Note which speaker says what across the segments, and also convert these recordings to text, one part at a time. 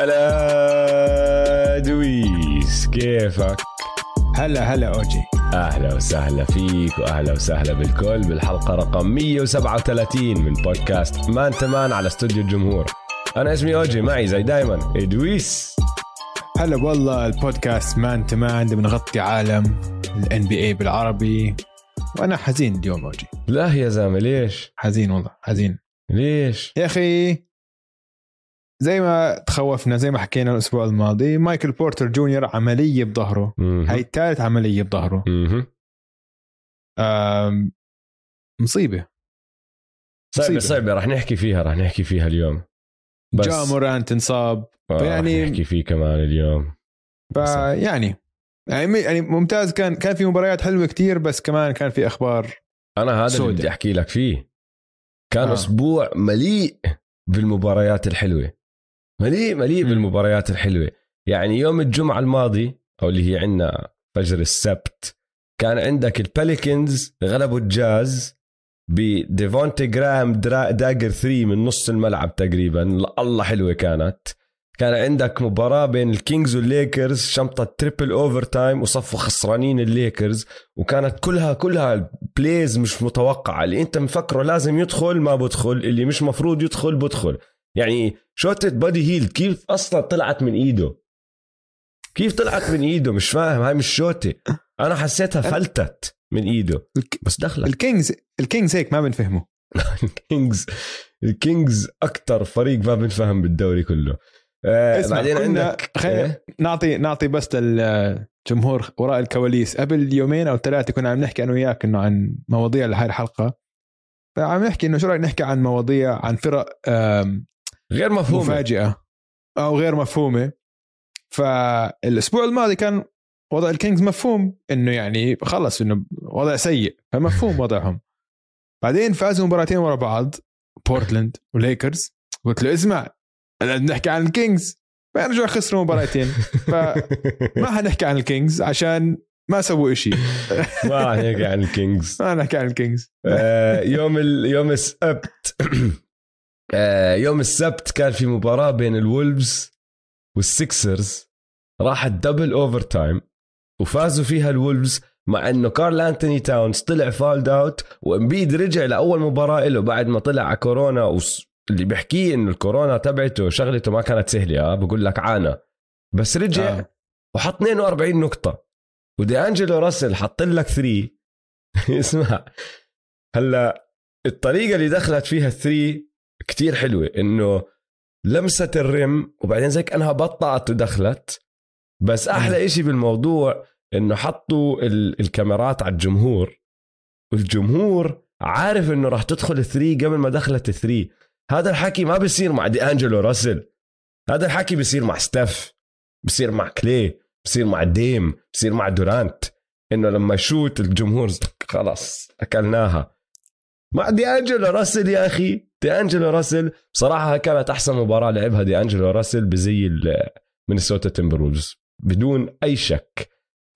Speaker 1: هلا دويس كيفك؟
Speaker 2: هلا هلا أوجي
Speaker 1: أهلا وسهلا فيك وأهلا وسهلا بالكل بالحلقة رقم 137 من بودكاست Man to Man على استوديو الجمهور أنا اسمي أوجي معي زي دايما إدويس
Speaker 2: هلا والله البودكاست Man to Man بنغطي عالم ال NBA بالعربي وأنا حزين اليوم أوجي
Speaker 1: لا يا زلمة ليش؟
Speaker 2: حزين والله حزين
Speaker 1: ليش؟
Speaker 2: يا أخي زي ما تخوفنا زي ما حكينا الأسبوع الماضي مايكل بورتر جونيور عملية بظهره. هاي ثالث عملية بظهره. مصيبة.
Speaker 1: صعبة. صعبة. رح نحكي فيها رح نحكي فيها اليوم. بس
Speaker 2: جا مورانت انصاب.
Speaker 1: آه،
Speaker 2: فيعني-
Speaker 1: رح نحكي فيه كمان اليوم.
Speaker 2: فيعني يعني يعني ممتاز. كان كان في مباريات حلوة كتير بس كمان كان في أخبار
Speaker 1: أنا هذا
Speaker 2: سودة.
Speaker 1: اللي بدي أحكي لك فيه. كان.
Speaker 2: آه.
Speaker 1: أسبوع مليء بالمباريات الحلوة. مليء مليء. بالمباريات الحلوة. يعني يوم الجمعة الماضي أو اللي هي عندنا فجر السبت كان عندك الباليكنز غلبوا الجاز بديفونتي جرام درا- dagger 3 من نص الملعب تقريبا. الله حلوة كانت. كان عندك مباراة بين الكينجز والليكرز شمطة triple overtime وصفوا خسرانين الليكرز وكانت كلها كلها plays مش متوقعة. اللي أنت مفكره لازم يدخل ما بدخل. اللي مش مفروض يدخل بدخل. يعني شوتة بادي هيل كيف أصلا طلعت من إيده؟ كيف طلعت من إيده؟ مش فاهم هاي مش شوتة. أنا حسيتها فلتت من
Speaker 2: إيده.
Speaker 1: بس دخلت
Speaker 2: الكينجز الكينجز هيك ما بنفهمه.
Speaker 1: الكينجز الكينجز أكثر فريق ما بنفهم بالدوري كله. آه
Speaker 2: اسمع،
Speaker 1: بعدين عندك
Speaker 2: خلينا-
Speaker 1: إيه؟
Speaker 2: نعطي نعطي بس للجمهور وراء الكواليس. قبل يومين أو ثلاثة كنا عم نحكي أنا وياك إنه عن مواضيع لهي الحلقة. فعم نحكي إنه شو رأيك نحكي عن مواضيع عن فرق
Speaker 1: غير مفهوم
Speaker 2: مفاجئة. أو غير مفهومة. فالأسبوع الماضي كان وضع الكينجز مفهوم. إنه يعني خلص إنه وضع سيء. فمفهوم وضعهم. بعدين فازوا مباراتين ورا بعض. بورتلاند وليكرز. قلت له اسمع نحكي عن الكينجز. فيرجعوا خسروا مباراتين. فما حنحكي عن الكينجز عشان ما سووا إشي.
Speaker 1: ما راح نحكي عن الكينجز.
Speaker 2: ما نحكي عن الكينجز.
Speaker 1: آه، يوم ال... يوم السبت. يوم السبت كان في مباراة بين الولفز والسكسرز راحت double overtime وفازوا فيها الولفز مع إنه كارل أنتوني تاونز طلع fouled out وإمبيد رجع لأول مباراة له بعد ما طلع على كورونا وس... اللي بيحكيه إنه الكورونا تبعته شغلته ما كانت سهلة آه بقول لك عانى بس رجع
Speaker 2: آه.
Speaker 1: آه. وحط 42 نقطة ودي أنجلو راسل حط لك 3 اسمع هلأ الطريقة اللي دخلت فيها ال three كتير حلوة إنه لمست ال rim وبعدين زي كانها بطأت ودخلت بس أحلى إشي بالموضوع إنه حطوا ال- الكاميرات على الجمهور والجمهور عارف إنه راح تدخل ال three قبل ما دخلت ال three. هذا الحكي ما بيصير مع دي انجلو راسل هذا الحكي بيصير مع ستيف بيصير مع كلي بيصير مع ديم بيصير مع دورانت. إنه لما يشوت الجمهور خلاص أكلناها. مع دي انجلو راسل يا أخي دي أنجلو راسل. بصراحة كانت أحسن مباراة لعبها دي أنجلو راسل بزي مينيسوتا تيمبرولز بدون أي شك.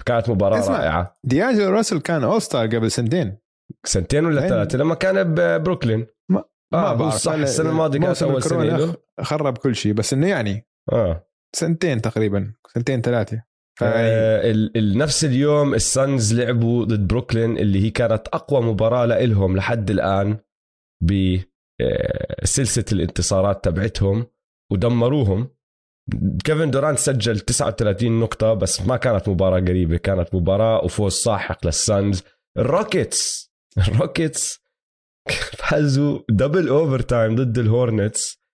Speaker 1: كانت مباراة
Speaker 2: اسمع.
Speaker 1: رائعة.
Speaker 2: ديانجلو راسل كان all star قبل سنتين.
Speaker 1: سنتين ولا
Speaker 2: وين؟
Speaker 1: ثلاثة؟ لما كان ببروكلين
Speaker 2: ما
Speaker 1: آه هو
Speaker 2: بعرف.
Speaker 1: صح السنة الماضية كانت أول
Speaker 2: سنة
Speaker 1: له.
Speaker 2: خرب كل شيء بس إنه يعني
Speaker 1: آه.
Speaker 2: سنتين تقريبا سنتين ثلاثة.
Speaker 1: آه ال- نفس اليوم السانز لعبوا ضد بروكلين اللي هي كانت أقوى مباراة لإلهم لحد الآن بسلسله الانتصارات تبعتهم ودمروهم. كيفن دورانت سجل 39 نقطة بس ما كانت مباراة قريبة كانت مباراة وفوز ساحق للسانز الروكيتس الروكيتس فازوا double overtime ضد الهورنتس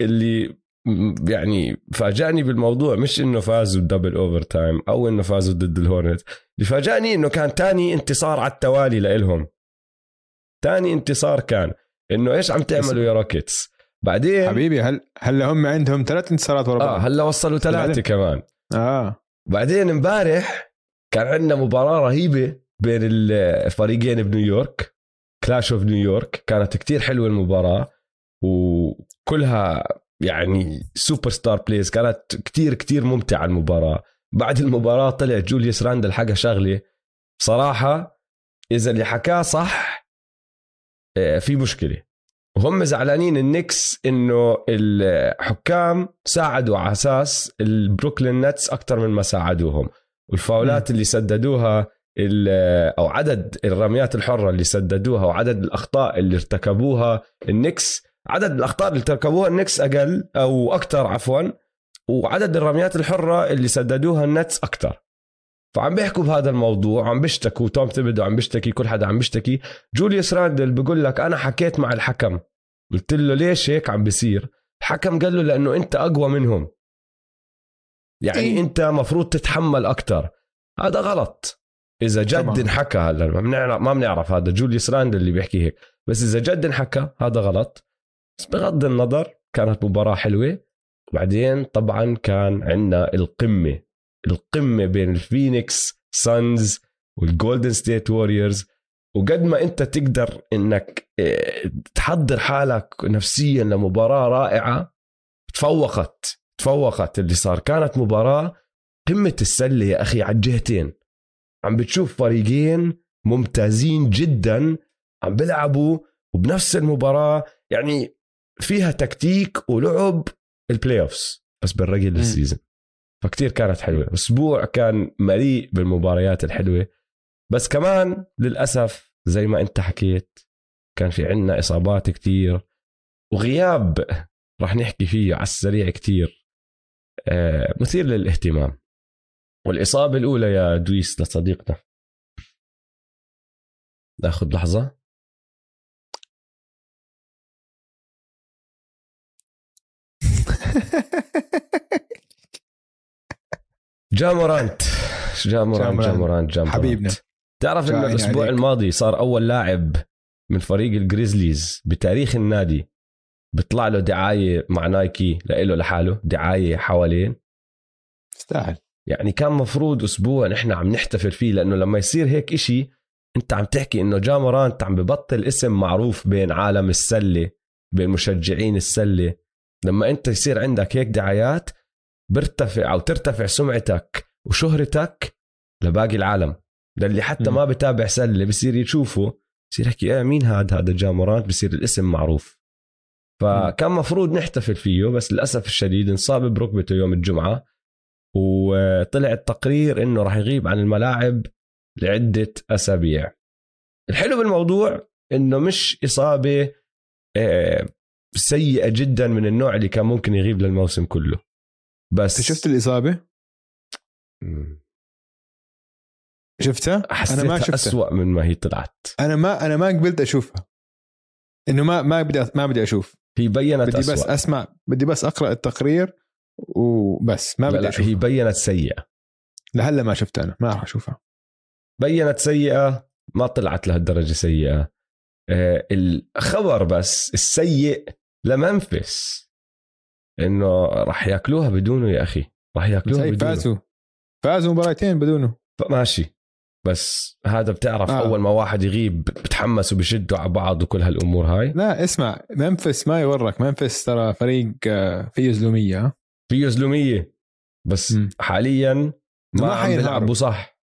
Speaker 1: اللي يعني فاجأني بالموضوع مش إنه فازوا double overtime أو إنه فازوا ضد الهورنتس. اللي فاجأني إنه كان تاني انتصار على التوالي لإلهم. تاني انتصار كان. إنه إيش عم تعملوا يا روكيتس بعدين
Speaker 2: حبيبي هل هلا هم عندهم ثلاث انتصارات ورا
Speaker 1: آه
Speaker 2: بعض
Speaker 1: هلا وصلوا ثلاثة
Speaker 2: بعدين.
Speaker 1: كمان.
Speaker 2: آه.
Speaker 1: بعدين امبارح كان عندنا مباراة رهيبة بين الفريقين بنيويورك clash of New York كانت كتير حلوة المباراة وكلها يعني superstar plays كانت كتير كتير ممتعة المباراة. بعد المباراة طلع جوليوس راندل حكى شغلة. بصراحة إذا اللي حكاه صح في مشكلة. وهم زعلانين النكس إنه الحكام ساعدوا على أساس البروكلين نتس أكثر من ما ساعدوهم. والفاولات. اللي سددوها ال- أو عدد الرميات الحرة اللي سددوها وعدد الأخطاء اللي ارتكبوها النكس عدد الأخطاء اللي ارتكبوها النكس أقل أو أكثر عفوا وعدد الرميات الحرة اللي سددوها النتس أكثر فعم بيحكوا بهذا الموضوع وعم بيشتكوا توم ثيبودو عم بيشتكي كل حدا عم بيشتكي. جوليوس راندل بيقول لك أنا حكيت مع الحكم. قلت له ليش هيك عم بيصير؟ الحكم قال له لأنه أنت أقوى منهم. يعني
Speaker 2: إيه.
Speaker 1: أنت مفروض تتحمل أكثر هذا غلط. إذا جد
Speaker 2: طبعاً.
Speaker 1: انحكى هلا ما بنعرف ما بنعرف هذا جوليوس راندل اللي بيحكي هيك. بس إذا جد انحكى هذا غلط. بس بغض النظر كانت مباراة حلوة. بعدين طبعا كان عندنا القمة. القمة بين الفينيكس سانز والجولدن ستيت ووريرز وقد ما انت تقدر انك آه، تحضر حالك نفسيا لمباراة رائعة تفوقت تفوقت اللي صار. كانت مباراة قمة السلة يا أخي على الجهتين. عم بتشوف فريقين ممتازين جدا عم بيلعبوا وبنفس المباراة يعني فيها تكتيك ولعب ال playoffs بس بال regular season فكتير كانت حلوة. أسبوع كان مليء بالمباريات الحلوة. بس كمان للأسف زي ما أنت حكيت كان في عنا إصابات كتير وغياب رح نحكي فيه على السريع كتير آه، مثير للاهتمام. والإصابة الأولى يا دويس لصديقنا. ناخذ لحظة. جامورانت. جامورانت
Speaker 2: جامورانت.
Speaker 1: جامورانت
Speaker 2: حبيبنا.
Speaker 1: تعرف انه الأسبوع
Speaker 2: عليك.
Speaker 1: الماضي صار أول لاعب من فريق الجريزليز بتاريخ النادي بيطلع له دعاية مع نايكي لإله لحاله دعاية حوالين.
Speaker 2: استاهل
Speaker 1: يعني كان مفروض أسبوع نحن عم نحتفل فيه لأنه لما يصير هيك إشي أنت عم تحكي إنه جامورانت عم ببطل اسم معروف بين عالم السلة بين مشجعين السلة. لما أنت يصير عندك هيك دعايات بيرتفع أو ترتفع سمعتك وشهرتك لباقي العالم. للي حتى
Speaker 2: مم.
Speaker 1: ما بتابع سله بصير يشوفه بصير يحكي إيه مين هذا هذا جامورانت بصير الاسم معروف. فكان مفروض نحتفل فيه بس للأسف الشديد انصاب بركبته يوم الجمعة وطلع التقرير إنه راح يغيب عن الملاعب لعدة أسابيع. الحلو بالموضوع إنه مش إصابة آه، سيئة جدا من النوع اللي كان ممكن يغيب للموسم كله. بس
Speaker 2: انت شفت الإصابة؟
Speaker 1: مم.
Speaker 2: شفتها؟ أنا ما شفتها.
Speaker 1: أسوأ من ما هي طلعت.
Speaker 2: أنا ما أنا ما قبلت أشوفها. إنه ما ما بدي ما بدي أشوف.
Speaker 1: هي بينت
Speaker 2: بدي
Speaker 1: أسوأ.
Speaker 2: بس أسمع بدي بس أقرأ التقرير وبس ما بدي
Speaker 1: لا
Speaker 2: أشوف
Speaker 1: هي بينت سيئة.
Speaker 2: لهلأ ما شفتها أنا ما راح أشوفها.
Speaker 1: بينت سيئة ما طلعت لهالدرجة سيئة. آه، الخبر بس السيء لمنفس. إنه راح ياكلوها بدونه يا أخي. راح ياكلوها بدونه.
Speaker 2: فازوا فازوا مباراتين بدونه.
Speaker 1: ماشي. بس هذا بتعرف
Speaker 2: آه.
Speaker 1: أول ما واحد يغيب بتحمسوا بشدوا على بعض وكل هالأمور هاي.
Speaker 2: لا اسمع منفس ما يورك. منفس ترى فريق آه، فيه زلوميه؟
Speaker 1: فيه زلوميه بس. م. حاليا ما,
Speaker 2: ما
Speaker 1: عم. بيلعبوا صح.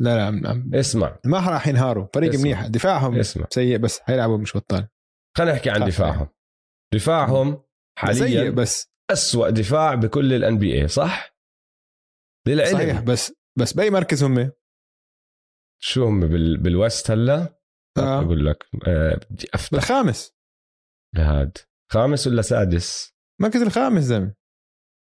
Speaker 2: لا لا عم- عم-
Speaker 1: اسمع.
Speaker 2: ما راح ينهاروا. فريق
Speaker 1: اسمع.
Speaker 2: منيح. دفاعهم
Speaker 1: اسمع.
Speaker 2: سيء بس حيلعبوا مش بطال.
Speaker 1: خلينا نحكي عن دفاعهم. دفاعهم حاليا
Speaker 2: بس
Speaker 1: أسوأ دفاع بكل ال NBA صح؟ للعلم
Speaker 2: صحيح بس بس بأي مركز هم؟
Speaker 1: شو هم بال... بال West هلا؟
Speaker 2: آه.
Speaker 1: أقول لك آه بدي أفتح
Speaker 2: بالخامس
Speaker 1: هاد خامس ولا سادس؟
Speaker 2: المركز الخامس زلمة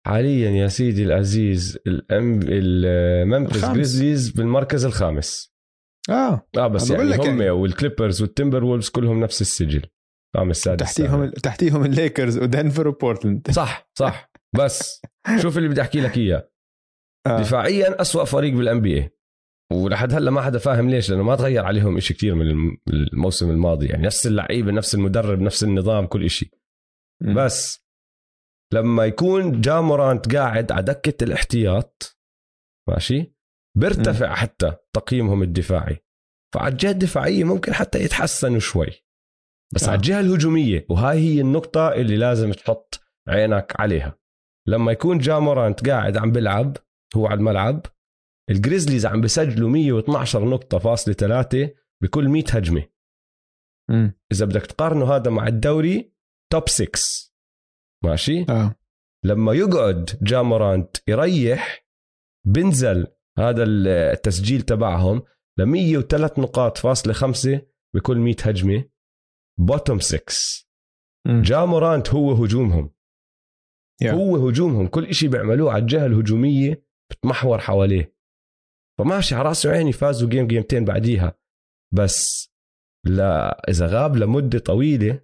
Speaker 1: حاليا يا سيدي العزيز الام الممفيس
Speaker 2: الخامس.
Speaker 1: جريزليز بالمركز الخامس
Speaker 2: آه
Speaker 1: آه بس يعني
Speaker 2: بقول
Speaker 1: هم
Speaker 2: يعني.
Speaker 1: والكليبرز والتمبروولفز كلهم نفس السجل خامس سادس
Speaker 2: تحتيهم
Speaker 1: سابع.
Speaker 2: تحتيهم الليكرز ودنفر وبورتلاند.
Speaker 1: صح صح. بس شوف اللي بدي أحكي لك إياه.
Speaker 2: آه.
Speaker 1: دفاعيا أسوأ فريق بال NBA ولحد هلأ ما حدا فاهم ليش لأنه ما تغير عليهم إشي كتير من الم- الموسم الماضي. يعني نفس اللعيبة نفس المدرب نفس النظام كل
Speaker 2: مم.
Speaker 1: بس لما يكون جا مورانت قاعد على دكة الاحتياط ماشي؟ بيرتفع حتى تقييمهم الدفاعي. فعلى الجهة الدفاعية ممكن حتى يتحسنوا شوي. بس
Speaker 2: آه.
Speaker 1: على الجهه الهجومية وهاي هي النقطة اللي لازم تحط عينك عليها. لما يكون جامورانت قاعد عم بيلعب هو على الملعب الجريزليز عم بسجلوا 112 نقطة فاصلة ثلاثة بكل 100 هجمة.
Speaker 2: مم.
Speaker 1: إذا بدك تقارنه هذا مع الدوري توب 6 ماشي؟
Speaker 2: آه.
Speaker 1: لما يقعد جامورانت يريح بنزل هذا التسجيل تبعهم ل 103 نقاط فاصلة خمسة بكل 100 هجمة. بوتوم 6
Speaker 2: مم.
Speaker 1: جامورانت هو هجومهم.
Speaker 2: Yeah.
Speaker 1: هو هجومهم. كل إشي بيعملوه على الجهة الهجومية بتمحور حواليه. فماشي على راسي وعيني فازوا جيم جيمتين بعديها. بس لا إذا غاب لمدة طويلة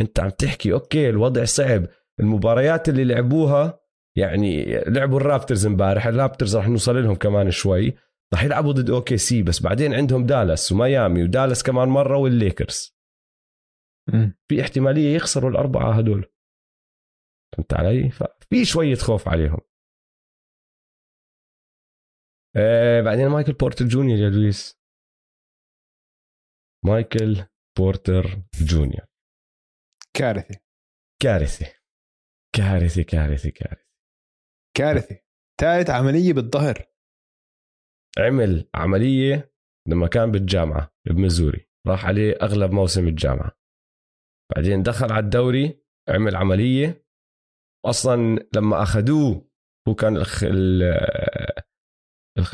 Speaker 1: أنت عم تحكي okay الوضع صعب. المباريات اللي لعبوها يعني لعبوا الرابترز امبارح. الرابترز رح نوصل لهم كمان شوي. رح يلعبوا ضد OKC بس بعدين عندهم دالاس وميامي ودالاس كمان مرة والليكرز. في احتمالية يخسروا الأربعة هدول. فهمت علي؟ ففي شوية خوف عليهم. آه بعدين مايكل بورتر جونيور يا لويس. مايكل بورتر جونيور.
Speaker 2: كارثه
Speaker 1: كارثه كارثه كارثه كارثه
Speaker 2: كارثه ثالث عملية بالظهر.
Speaker 1: عمل عملية لما كان بالجامعة بميزوري. راح عليه أغلب موسم الجامعة. بعدين دخل على الدوري عمل عملية أصلا لما أخذوه هو كان الخ... ال...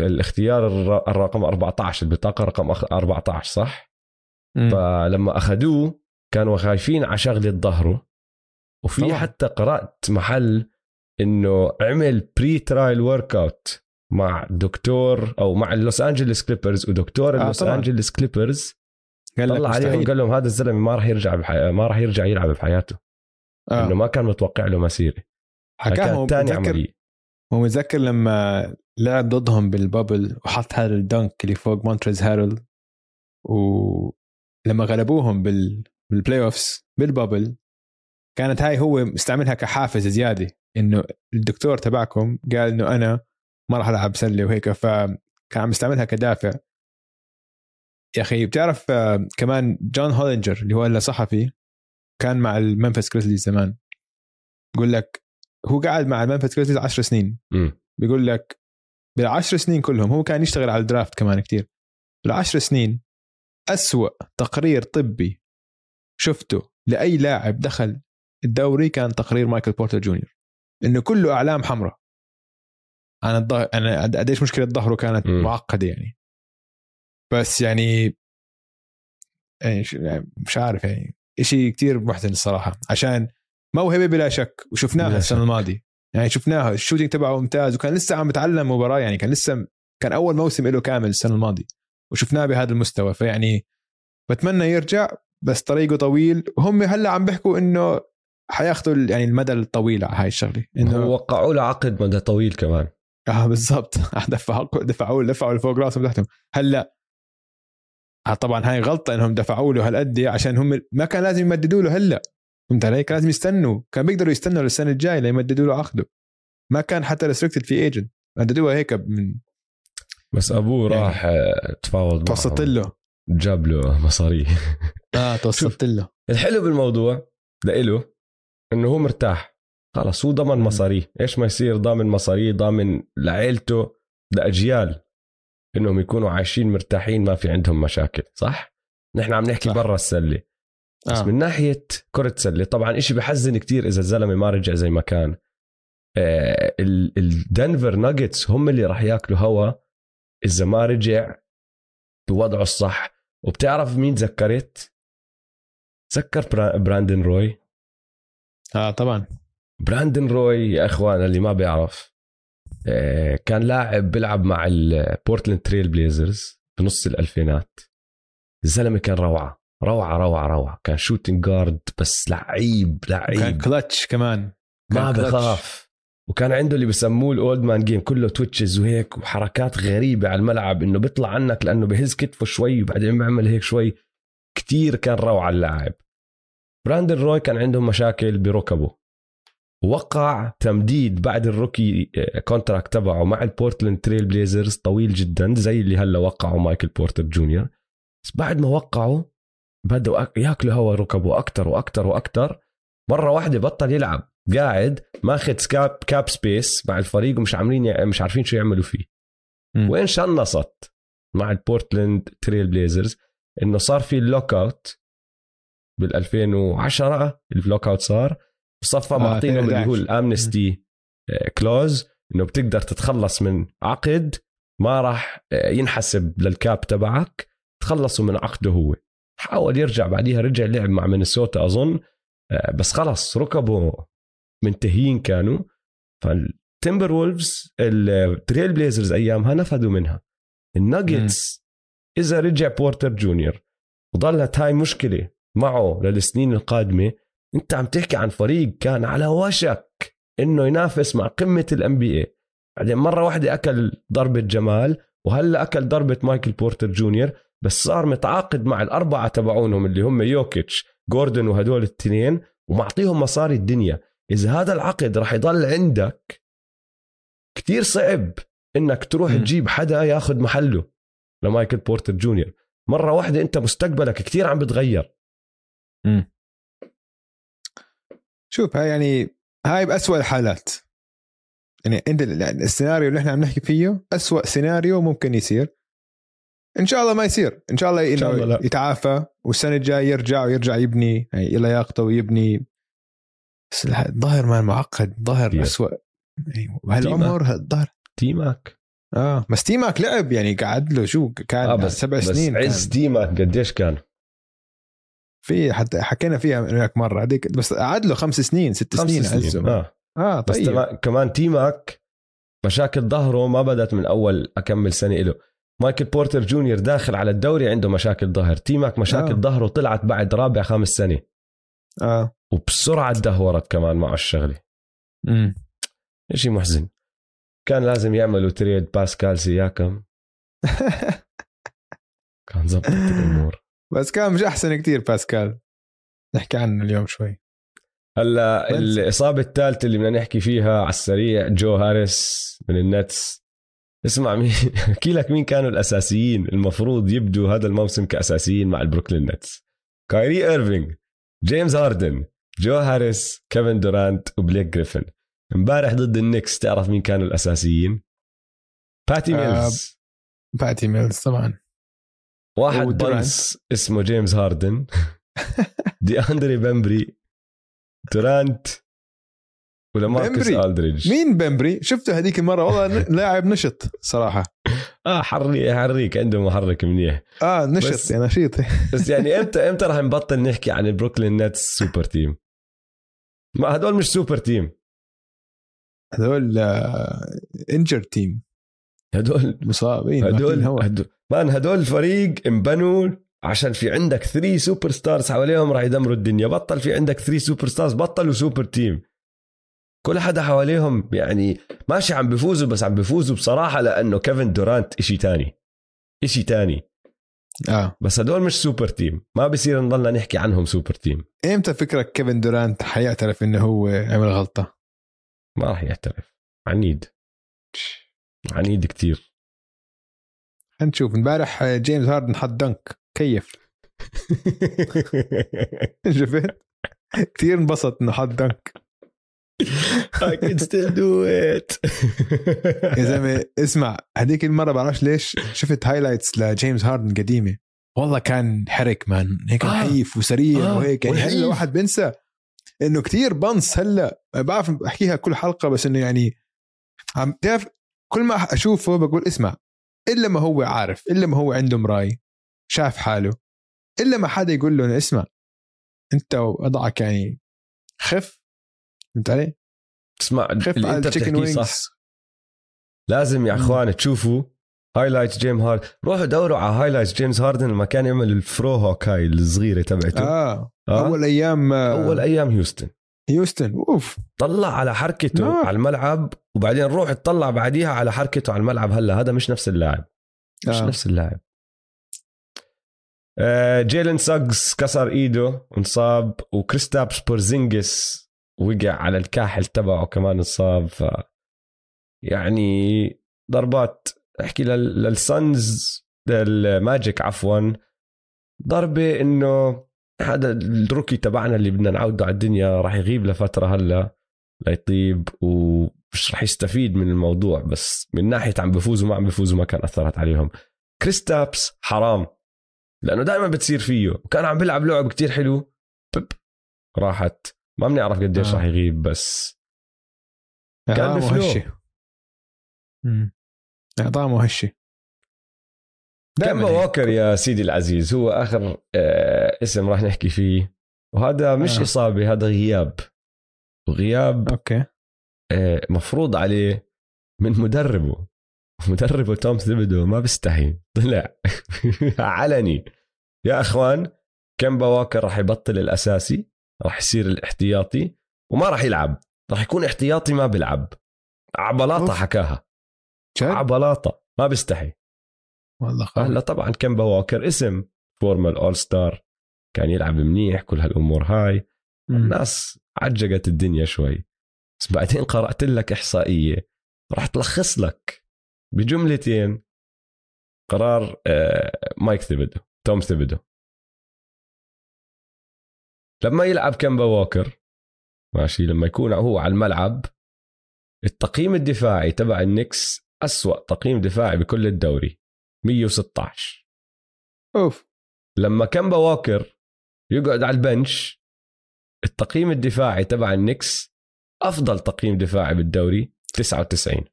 Speaker 1: الاختيار الر- الرقم 14 البطاقه رقم أخ- 14 صح؟
Speaker 2: مم.
Speaker 1: فلما أخذوه كانوا خايفين على شغلة ظهره وفي
Speaker 2: طبعاً.
Speaker 1: حتى قرأت محل إنه عمل pre trial workout مع دكتور أو مع ال Los Angeles Clippers ودكتور
Speaker 2: آه،
Speaker 1: ال Los
Speaker 2: طبعاً.
Speaker 1: Angeles Clippers
Speaker 2: قال لك
Speaker 1: طلع عليهم قال لهم هذا الزلمة ما راح يرجع بحي... ما راح يرجع يلعب بحياته.
Speaker 2: آه.
Speaker 1: إنه ما كان متوقع له مسيرة.
Speaker 2: حكاها
Speaker 1: ثاني
Speaker 2: متذكر
Speaker 1: عملية.
Speaker 2: هو متذكر لما لعب ضدهم بال bubble وحط هذا ال dunk اللي فوق مونتريز هارل ولما غلبوهم بال بال playoffs بال bubble كانت هاي هو مستعملها كحافز زيادة. إنه الدكتور تبعكم قال إنه أنا ما راح ألعب سله وهيك فكان عم يستعملها كدافع. يا أخي بتعرف آه، كمان جون هولينجر اللي هو هلا صحفي كان مع ال Memphis Grizzlies زمان. بقول لك هو قاعد مع ال Memphis Grizzlies 10 سنين. بيقول لك بالعشر سنين كلهم هو كان يشتغل على ال draft كمان كتير. بالعشر سنين أسوأ تقرير طبي شفته لأي لاعب دخل الدوري كان تقرير مايكل بورتر جونيور. إنه كله أعلام حمراء. أنا الظهر أنا قد- قديش مشكلة ظهره كانت
Speaker 1: مم.
Speaker 2: معقدة يعني. بس يعني يعني يعني مش عارف يعني شيء كتير محزن الصراحة عشان موهبه بلا شك وشفناها
Speaker 1: السنة.
Speaker 2: الماضية. يعني شفناها الشوتينج تبعه ممتاز وكان لسه عم بتعلم مباراة يعني كان لسه كان أول موسم له كامل السنة الماضية وشفناه بهذا المستوى. فيعني بتمنى يرجع بس طريقه طويل. وهم هلأ عم بيحكوا إنه حياخذوا يعني المدى الطويل على هاي الشغلة إنه
Speaker 1: وقعوا له عقد مدى طويل كمان.
Speaker 2: آه بالضبط. دفعوا دفعوا دفعوا لفوق راسهم تحتهم هلأ طبعا هاي غلطة إنهم دفعوا له هالقد عشان هم ما كان لازم يمددوا له هلأ. فهمت علي؟ كان لازم يستنوا. كان بيقدروا يستنوا للسنة الجاية ليمددوا له عقده ما كان حتى restricted free agent مددوها هيك من
Speaker 1: بس أبوه
Speaker 2: يعني
Speaker 1: راح آه، تفاوض
Speaker 2: توسطت. له.
Speaker 1: جاب له مصاري.
Speaker 2: آه توسطت له.
Speaker 1: الحلو بالموضوع لإله إنه هو مرتاح. خلص هو ضمن. مصاريه. إيش ما يصير؟ ضامن مصاريه ضامن لعيلته لأجيال. إنهم يكونوا عايشين مرتاحين ما في عندهم مشاكل صح؟ نحن عم نحكي
Speaker 2: صح.
Speaker 1: برا السلة. بس
Speaker 2: آه.
Speaker 1: من ناحية كرة سله طبعا إشي بحزن كتير إذا الزلمة ما رجع زي ما كان. آه ال- الدنفر ناجتس هم اللي راح ياكلوا هوا إذا ما رجع بوضعه الصح. وبتعرف مين تذكرت؟ تذكر برا- براندن روي؟
Speaker 2: آه طبعا.
Speaker 1: براندن روي يا إخوان اللي ما بيعرف. كان لاعب بيلعب مع ال Portland Trail Blazers بنص الألفينات. الزلمة كان روعة روعة روعة روعة. كان shooting guard بس لعيب
Speaker 2: كان
Speaker 1: لعيب
Speaker 2: كلتش كمان. كان
Speaker 1: ما. بخاف. وكان عنده اللي بسموه ال old man game كله twitches وهيك وحركات غريبة على الملعب إنه بيطلع عنك لأنه بهز كتفه شوي وبعدين بيعمل هيك شوي. كتير كان روعة اللاعب. براندن روي كان عندهم مشاكل بركبه وقع تمديد بعد ال rookie آه، contract تبعه مع ال Portland Trail Blazers طويل جدا زي اللي هلا وقعوا مايكل بورتر جونيور. بس بعد ما وقعوا بدأوا أك- يأكلوا هوا ركبه أكثر وأكثر وأكثر مرة واحدة بطل يلعب قاعد ماخذ cap cap space مع الفريق ومش عاملين مش عارفين شو يعملوا فيه.
Speaker 2: مم.
Speaker 1: وين شنصت مع ال Portland Trail Blazers؟ إنه صار في ال lockout بال 2010 ال lockout صار. وصفى
Speaker 2: آه،
Speaker 1: معطينهم اللي هو
Speaker 2: 2011.
Speaker 1: ال amnesty clause إنه بتقدر تتخلص من عقد ما راح آه، ينحسب لل cap تبعك تخلصوا من عقده هو. حاول يرجع بعديها رجع لعب مع مينيسوتا أظن آه، بس خلص ركبه منتهيين كانوا. فال Timberwolves ال Trail Blazers أيامها نفذوا منها. الناجتس إذا رجع بورتر جونيور وظلت هاي مشكلة معه للسنين القادمة انت عم تحكي عن فريق كان على وشك إنه ينافس مع قمة ال NBA بعدين مرة واحدة أكل ضربة جمال وهلا أكل ضربة مايكل بورتر جونيور بس صار متعاقد مع الأربعة تبعونهم اللي هم يوكيتش جوردن وهدول الاثنين ومعطيهم مصاري الدنيا. إذا هذا العقد راح يضل عندك كتير صعب إنك تروح
Speaker 2: م.
Speaker 1: تجيب حدا ياخذ محله لمايكل بورتر جونيور. مرة واحدة أنت مستقبلك كتير عم بتغير.
Speaker 2: شوف هاي يعني هاي بأسوأ الحالات. يعني انت ال- السيناريو اللي إحنا عم نحكي فيه أسوأ سيناريو ممكن يصير. إن شاء الله ما يصير. إن شاء الله,
Speaker 1: إن شاء الله.
Speaker 2: يتعافى والسنة الجاية يرجع ويرجع يبني. هي لياقته ويبني. بس الظاهر ما معقد ظاهر. اسوء يعني وهالعمر الظاهر
Speaker 1: تيمك
Speaker 2: آه بس تيماك لعب يعني قعد له شو كان آه
Speaker 1: بس
Speaker 2: سبع
Speaker 1: بس
Speaker 2: سنين
Speaker 1: عز تيمك قديش كان؟
Speaker 2: في حتى حكينا فيها هناك مرة. هذيك بس قعد له خمس سنين ست
Speaker 1: خمس
Speaker 2: سنين,
Speaker 1: سنين, آه.
Speaker 2: آه
Speaker 1: بس
Speaker 2: طيب.
Speaker 1: تما- كمان تيمك مشاكل ظهره ما بدت من أول أكمل سنة له مايكل بورتر جونيور داخل على الدوري عنده مشاكل ظهر. تيمك مشاكل
Speaker 2: آه.
Speaker 1: ظهره طلعت بعد رابع خامس سنة.
Speaker 2: آه.
Speaker 1: وبسرعة تدهورت كمان معه الشغلة.
Speaker 2: امم
Speaker 1: شيء محزن. كان لازم يعملوا trade باسكال سياكم. كان زبطت الأمور.
Speaker 2: بس كان مش أحسن كتير باسكال. نحكي عنه اليوم شوي. هلأ
Speaker 1: الإصابة الثالثة اللي بدنا نحكي فيها على السريع جو هاريس من ال Nets. اسمع مين أحكي لك مين كانوا الأساسيين المفروض يبدوا هذا الموسم كأساسيين مع ال Brooklyn Nets. كايري ايرفينج جيمس هاردن جو هاريس كيفن دورانت وبليك جريفن. امبارح ضد ال Knicks تعرف مين كانوا الأساسيين؟ باتي
Speaker 2: آه،
Speaker 1: ميلز.
Speaker 2: باتي ميلز طبعا.
Speaker 1: واحد. بنس اسمه جيمس هاردن. دي أندري بمبري دورانت ولماركوس
Speaker 2: بمبري.
Speaker 1: ألدريدج.
Speaker 2: مين بمبري شفته هذيك المرة. والله لاعب نشط صراحة.
Speaker 1: آه حريك حريك عنده محرك منيح.
Speaker 2: آه نشط
Speaker 1: بس-
Speaker 2: يعني نشيط.
Speaker 1: بس يعني إمتى إمتى راح نبطل نحكي عن البروكلين نتس super team؟ ما هدول مش super team.
Speaker 2: هذول injured team.
Speaker 1: هدول
Speaker 2: مصابين
Speaker 1: هدول. هدول man هدول الفريق انبنوا عشان في عندك three superstars حواليهم راح يدمروا الدنيا. بطل في عندك three superstars بطلوا super team كل حدا حواليهم يعني ماشي عم بفوزوا بس عم بفوزوا بصراحة لأنه كيفن دورانت إشي تاني. إشي تاني.
Speaker 2: آه.
Speaker 1: بس هدول مش super team ما بصير نضلنا نحكي عنهم super team
Speaker 2: إمتى فكرك كيفن دورانت حيعترف إنه هو عمل غلطة؟
Speaker 1: ما راح يعترف. عنيد. عنيد كتير.
Speaker 2: هنشوف. امبارح جيمس هاردن حط dunk. كيف؟ شفت؟ كثير انبسط إنه حط dunk.
Speaker 1: I can still do it.
Speaker 2: يا زلمة اسمع هذيك المرة بعرفش ليش شفت highlights لجيمس هاردن قديمة. والله كان حرك man. هيك
Speaker 1: آه.
Speaker 2: نحيف وسريع
Speaker 1: آه.
Speaker 2: وهيك. يعني. هلا واحد بنسى إنه كتير بنص هلا. بعرف بحكيها كل حلقة بس إنه يعني عم تعرف كل ما أشوفه بقول اسمع إلا ما هو عارف إلا ما هو عنده مراي شاف حاله إلا ما حدا يقول له اسمع أنت وضعك يعني خف فهمت علي؟
Speaker 1: اسمع
Speaker 2: خف
Speaker 1: اللي انت بتحكيه صح لازم يا. اخوان تشوفوا highlights جيم هاردن روحوا دوروا على highlights جيمس هاردن لما كان يعمل ال fro hawk هاي الصغيرة تبعته
Speaker 2: آه,
Speaker 1: آه.
Speaker 2: أول أيام آه.
Speaker 1: أول أيام هيوستن
Speaker 2: هيوستن oof.
Speaker 1: طلع على حركته
Speaker 2: نار.
Speaker 1: على الملعب وبعدين روح تطلع بعديها على حركته على الملعب. هلا هذا مش نفس اللاعب. مش
Speaker 2: آه.
Speaker 1: نفس اللاعب. آه جيلن ساجز كسر إيده انصاب وكريستابس بورزينجس وقع على الكاحل تبعه كمان انصاب. ف يعني ضربات احكي لل- للصنز للماجيك عفوا ضربة إنه هذا ال rookie تبعنا اللي بدنا نعوده على الدنيا راح يغيب لفترة هلا ليطيب ومش راح يستفيد من الموضوع بس من ناحية عم بفوزوا ما عم بفوزوا ما كان أثرت عليهم. كريستابس حرام لأنه دائما بتصير فيه. وكان عم بيلعب لعب كتير حلو راحت. ما بنعرف قديش
Speaker 2: آه.
Speaker 1: راح يغيب بس كان
Speaker 2: ب
Speaker 1: flow.
Speaker 2: مهشه امم اعطاه مهشه هيك.
Speaker 1: ووكر يا سيدي العزيز هو آخر آه اسم راح نحكي فيه. وهذا مش
Speaker 2: آه.
Speaker 1: إصابة هذا غياب. وغياب
Speaker 2: okay.
Speaker 1: آه مفروض عليه من مدربه. مدربه توم ثيبدو ما بيستحي. طلع. علني. يا أخوان كمبا ووكر راح يبطل الأساسي راح يصير الاحتياطي وما راح يلعب. راح يكون احتياطي ما بيلعب.
Speaker 2: عبلاطة.
Speaker 1: حكاها. عبلاطة. ما بيستحي.
Speaker 2: والله خالد
Speaker 1: هلا طبعا كمبا ووكر اسم. former all star كان يلعب منيح كل هالأمور هاي. الناس عجقت الدنيا شوي. بس بعدين قرأت لك إحصائية. راح تلخص لك بجملتين قرار آه، مايك ثيبدو توم ثيبدو لما يلعب كمبا ووكر ماشي لما يكون هو على الملعب التقييم الدفاعي تبع النكس أسوأ تقييم دفاعي بكل الدوري. 116
Speaker 2: oof.
Speaker 1: لما كمبا ووكر يقعد على البنش التقييم الدفاعي تبع النكس أفضل تقييم دفاعي بالدوري 99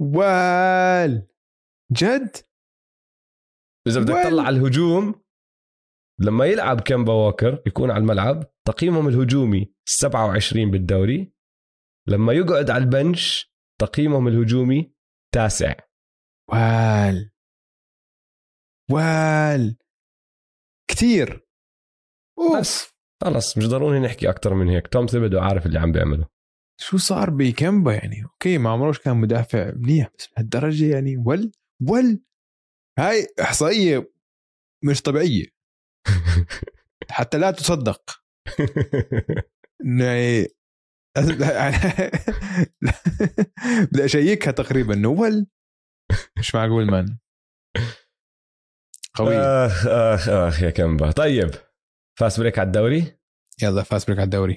Speaker 2: وال. جد؟
Speaker 1: إذا بدك؟ تطلع على الهجوم لما يلعب كمبا ووكر يكون على الملعب تقييمهم الهجومي 27 بالدوري. لما يقعد على البنش تقييمهم الهجومي تاسع.
Speaker 2: وال. وال. أوف.
Speaker 1: بس. خلص مش ضروري نحكي أكثر من هيك. توم ثيبدو عارف اللي عم بيعمله.
Speaker 2: شو صار بكمبا يعني؟ أوكي ما عمروش كان مدافع منيح بس بهالدرجة يعني. ول ول هاي إحصائية مش طبيعية. حتى لا تصدق. يعني بدي أشيكها تقريبا. انه ول مش معقول man قوي.
Speaker 1: اخ اخ اخ يا كمبا. طيب fast break على الدوري؟
Speaker 2: يلا fast break على الدوري.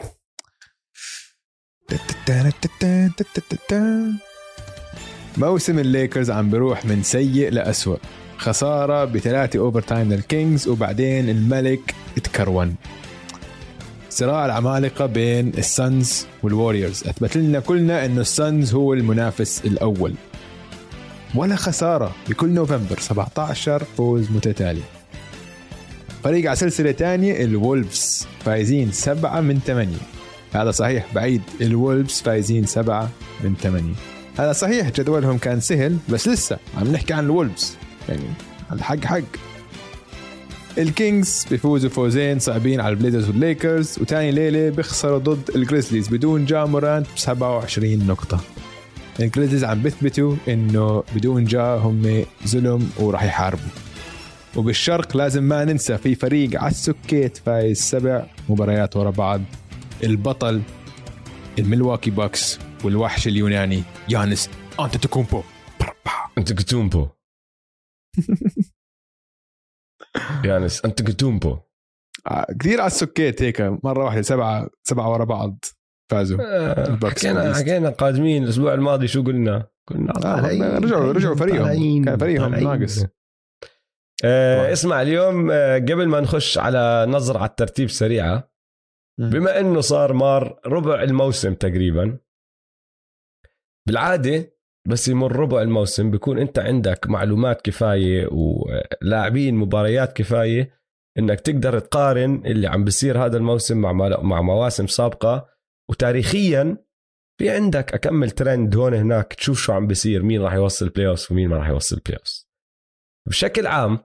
Speaker 2: موسم الليكرز عم بيروح من سيء لأسوأ. خسارة بثلاثة overtime للكينجز وبعدين الملك اتكرون صراع العمالقة بين السانز والوريورز أثبت لنا كلنا إنه السانز هو المنافس الأول. ولا خسارة بكل نوفمبر 17 فوز متتالي. فريق على سلسلة تانية الولفز فايزين سبعة من ثمانية هذا صحيح بعيد الولفز فايزين سبعة من ثمانية هذا صحيح جدولهم كان سهل بس لسه عم نحكي عن الولفز. يعني الحق حق الكينجز بيفوزوا فوزين صعبين على البليزرز والليكرز وتاني ليلة بيخسروا ضد الجريزليز بدون جا مورانت ب 27 نقطة. الجريزليز عم بيثبتوا إنه بدون جا هم ظلم وراح يحاربوا. وبالشرق لازم ما ننسى في فريق على السكيت فايز سبع مباريات ورا بعض. البطل الملواكي باكس والوحش اليوناني يانس أنتتوكومبو.
Speaker 1: انت كتومبو يانس انت كتومبو
Speaker 2: آه، كثير على السكيت هيك مرة واحدة سبعة سبعة ورا بعض. فازوا
Speaker 1: آه، حكينا. حكينا قادمين الأسبوع الماضي شو قلنا؟ قلنا
Speaker 2: آه، رجعوا- رجعوا فريقهم. كان فريقهم. ناقص.
Speaker 1: آه. اسمع اليوم آه قبل ما نخش على نظرة على الترتيب سريعة بما إنه صار مار ربع الموسم تقريبا بالعادة بس يمر ربع الموسم بيكون أنت عندك معلومات كفاية ولاعبين مباريات كفاية إنك تقدر تقارن اللي عم بيصير هذا الموسم مع مع مواسم سابقة وتاريخيا في عندك أكمل ترند هون هناك تشوف شو عم بيصير مين راح يوصل playoff ومين ما راح يوصل playoff بشكل عام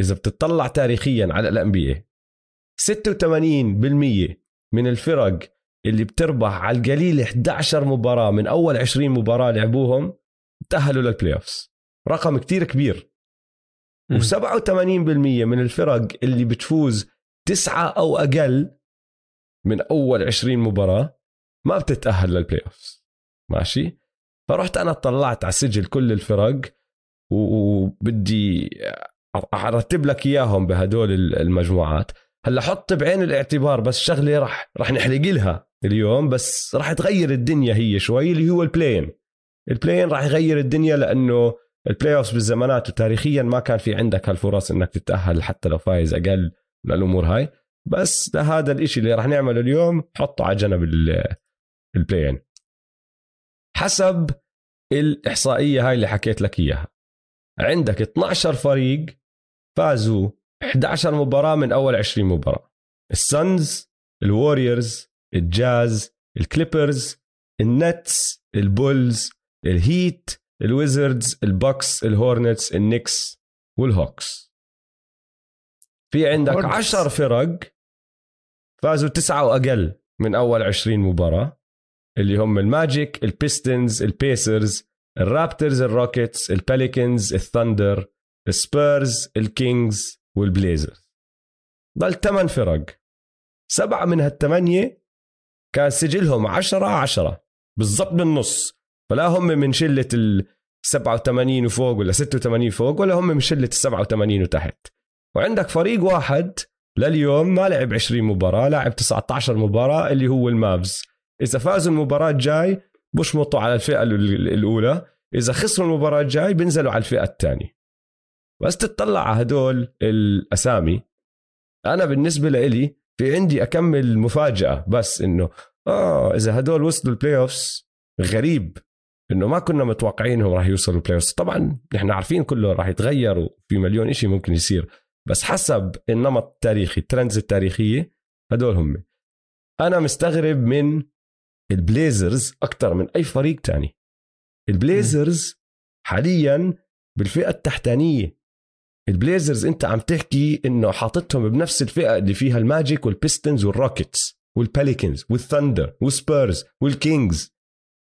Speaker 1: إذا بتطلع تاريخيا على ال NBA 86% من الفرق اللي بتربح على القليل 11 مباراة من أول 20 مباراة لعبوهم تأهلوا لل playoffs رقم كتير كبير.
Speaker 2: مم.
Speaker 1: و87% من الفرق اللي بتفوز تسعة أو أقل من أول 20 مباراة ما بتتأهل لل playoffs ماشي؟ فرحت أنا اطلعت على سجل كل الفرق وبدي أرتب لك إياهم بهدول المجموعات. هلأ حط بعين الاعتبار بس شغلة راح راح نحرق لها اليوم بس راح تغير الدنيا هي شوي اللي هو ال play-in ال play-in راح يغير الدنيا لأنه ال playoff بالزمانات وتاريخيا ما كان في عندك هالفرص إنك تتأهل حتى لو فايز أقل من الأمور هاي. بس ده هذا الإشي اللي راح نعمله اليوم. حطه على جنب ال play-in حسب الإحصائية هاي اللي حكيت لك إياها. عندك 12 فريق فازوا 11 مباراة من أول 20 مباراة. ال Suns ال Warriors ال Jazz الكليبرز النتس البولز الهيت الويزردز البوكس الهورنتس النكس والهوكس في عندك عشر فرق فازوا تسعة وأقل من أول عشرين مباراة اللي هم الماجيك البيستنز البيسرز الرابترز الروكيتس الباليكنز الثندر السبيرز الكينجز والبليزرز. ضل ثمان فرق. سبعة من هالثمانية كان سجلهم عشرة عشرة بالضبط بالنص. فلا هم من شلة ال 87 وفوق ولا 86 فوق ولا هم من شلة ال 87 وتحت. وعندك فريق واحد لليوم ما لعب 20 مباراة لعب 19 مباراة اللي هو المافز. إذا فازوا المباراة الجاي بشمطوا على الفئة الأولى إذا خسروا المباراة الجاي بينزلوا على الفئة الثانية. بس تطلع على هدول الأسامي. أنا بالنسبة لإلي في عندي أكم مفاجأة بس إنه آه إذا هدول وصلوا ال playoffs غريب إنه ما كنا متوقعين انهم راح يوصلوا ال play طبعا نحن عارفين كله راح يتغير وفي مليون شيء ممكن يصير. بس حسب النمط التاريخي ال trends التاريخية هدول هم. أنا مستغرب من ال Blazers أكثر من أي فريق تاني. ال Blazers حاليا بالفئة التحتانية. ال Blazers أنت عم تحكي إنه حاططهم بنفس الفئة اللي فيها الماجيك والبيستنز والروكيتس والباليكنز والثندر والسبيرز والكينجز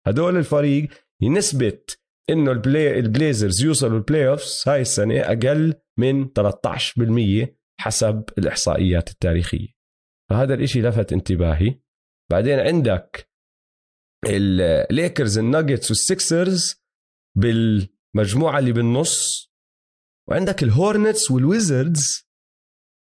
Speaker 1: هدول الفريق ينثبت إنه ال play ال Blazers يوصلوا ال playoffs هاي السنة أقل من 13% حسب الإحصائيات التاريخية. فهذا الإشي لفت انتباهي. بعدين عندك ال Lakers ال Nuggets وال Sixers بالمجموعة اللي بالنص وعندك ال Hornets وال Wizards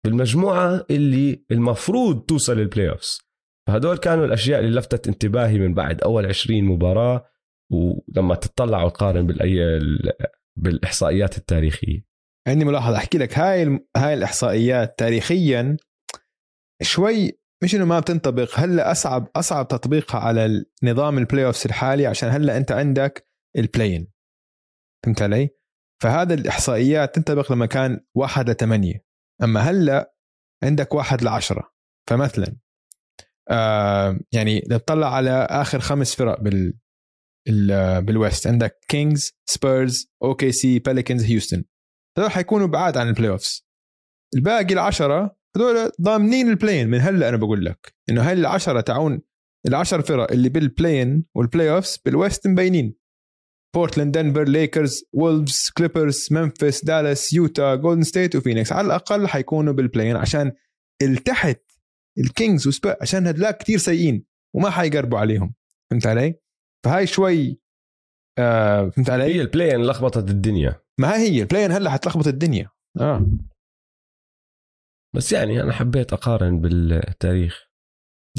Speaker 1: بالمجموعة اللي المفروض توصل ال playoffs فهدول كانوا الأشياء اللي لفتت انتباهي من بعد أول 20 مباراة. ولما تطلع وتقارن بالاي بالإحصائيات التاريخية.
Speaker 2: عندي ملاحظة أحكي لك هاي هاي الإحصائيات تاريخيا شوي مش إنه ما بتنطبق هلأ أصعب أصعب تطبيقها على نظام ال playoffs الحالي عشان هلأ أنت عندك ال play-in فهمت علي؟ فهذا الإحصائيات تنطبق لما كان واحد لثمانية أما هلأ عندك واحد لعشرة. فمثلا آه يعني لو تطلع على آخر خمس فرق بال بال West عندك Kings Spurs OKC Pelicans هيوستن هذول حيكونوا بعاد عن ال playoffs الباقي العشرة هذول ضامنين ال play-in من هلأ أنا بقول لك إنه هاي العشرة تعون العشر فرق اللي بال play-in وال playoffs بال West مبينين بورتلاند دنفر Lakers Wolves Clippers ممفيس دالاس يوتا Golden State وفينيكس على الأقل حيكونوا بال play-in عشان التحت ال Kings و Spurs عشان هدلاك كتير سيئين وما حيقربوا عليهم. فهمت علي؟ فهاي شوي آه فهمت علي؟
Speaker 1: هي ال play-in لخبطت الدنيا.
Speaker 2: ما هي ال play-in هلا حتلخبط الدنيا. آه.
Speaker 1: بس يعني أنا حبيت أقارن بالتاريخ.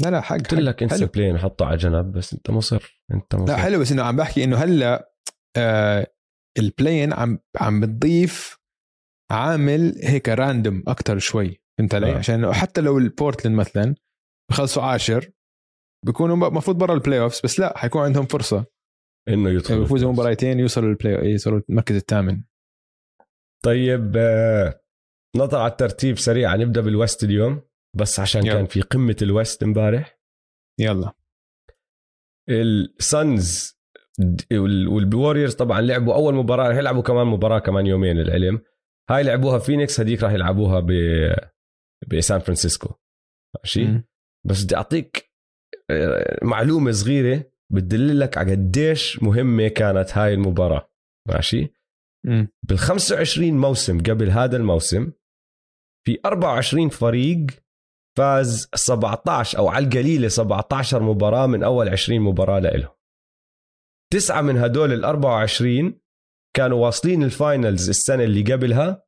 Speaker 2: لا لا حق
Speaker 1: قلت لك انسى play-in حطه على جنب بس أنت مصر أنت مصر.
Speaker 2: لا حلو بس إنه عم بحكي إنه هلا آه ال play-in عم عم بتضيف عامل هيك random أكثر شوي. فهمت علي؟ آه. عشان حتى لو البورتلاند مثلا بخلصوا عاشر بيكونوا المفروض برا ال playoffs بس لا حيكون عندهم فرصة.
Speaker 1: إنه يدخلوا
Speaker 2: يفوزوا مباراتين يوصلوا ال play يوصلوا المركز الثامن.
Speaker 1: طيب آه، نطلع على الترتيب سريع نبدأ بال West اليوم بس عشان يلا. كان في قمة ال West امبارح.
Speaker 2: يلا.
Speaker 1: ال Suns وال Warriors طبعا لعبوا أول مباراة رح يلعبوا كمان مباراة كمان يومين ال game هاي لعبوها فينيكس هذيك راح يلعبوها ب بسان فرانسيسكو. ماشي؟ بس بدي أعطيك معلومة صغيرة بتدللك على قديش مهمة كانت هاي المباراة. ماشي؟ بال 25 موسم قبل هذا الموسم في 24 فريق فاز 17 أو على القليلة 17 مباراة من أول 20 مباراة لإلهم. تسعة من هدول ال 24 كانوا واصلين ال finals السنة اللي قبلها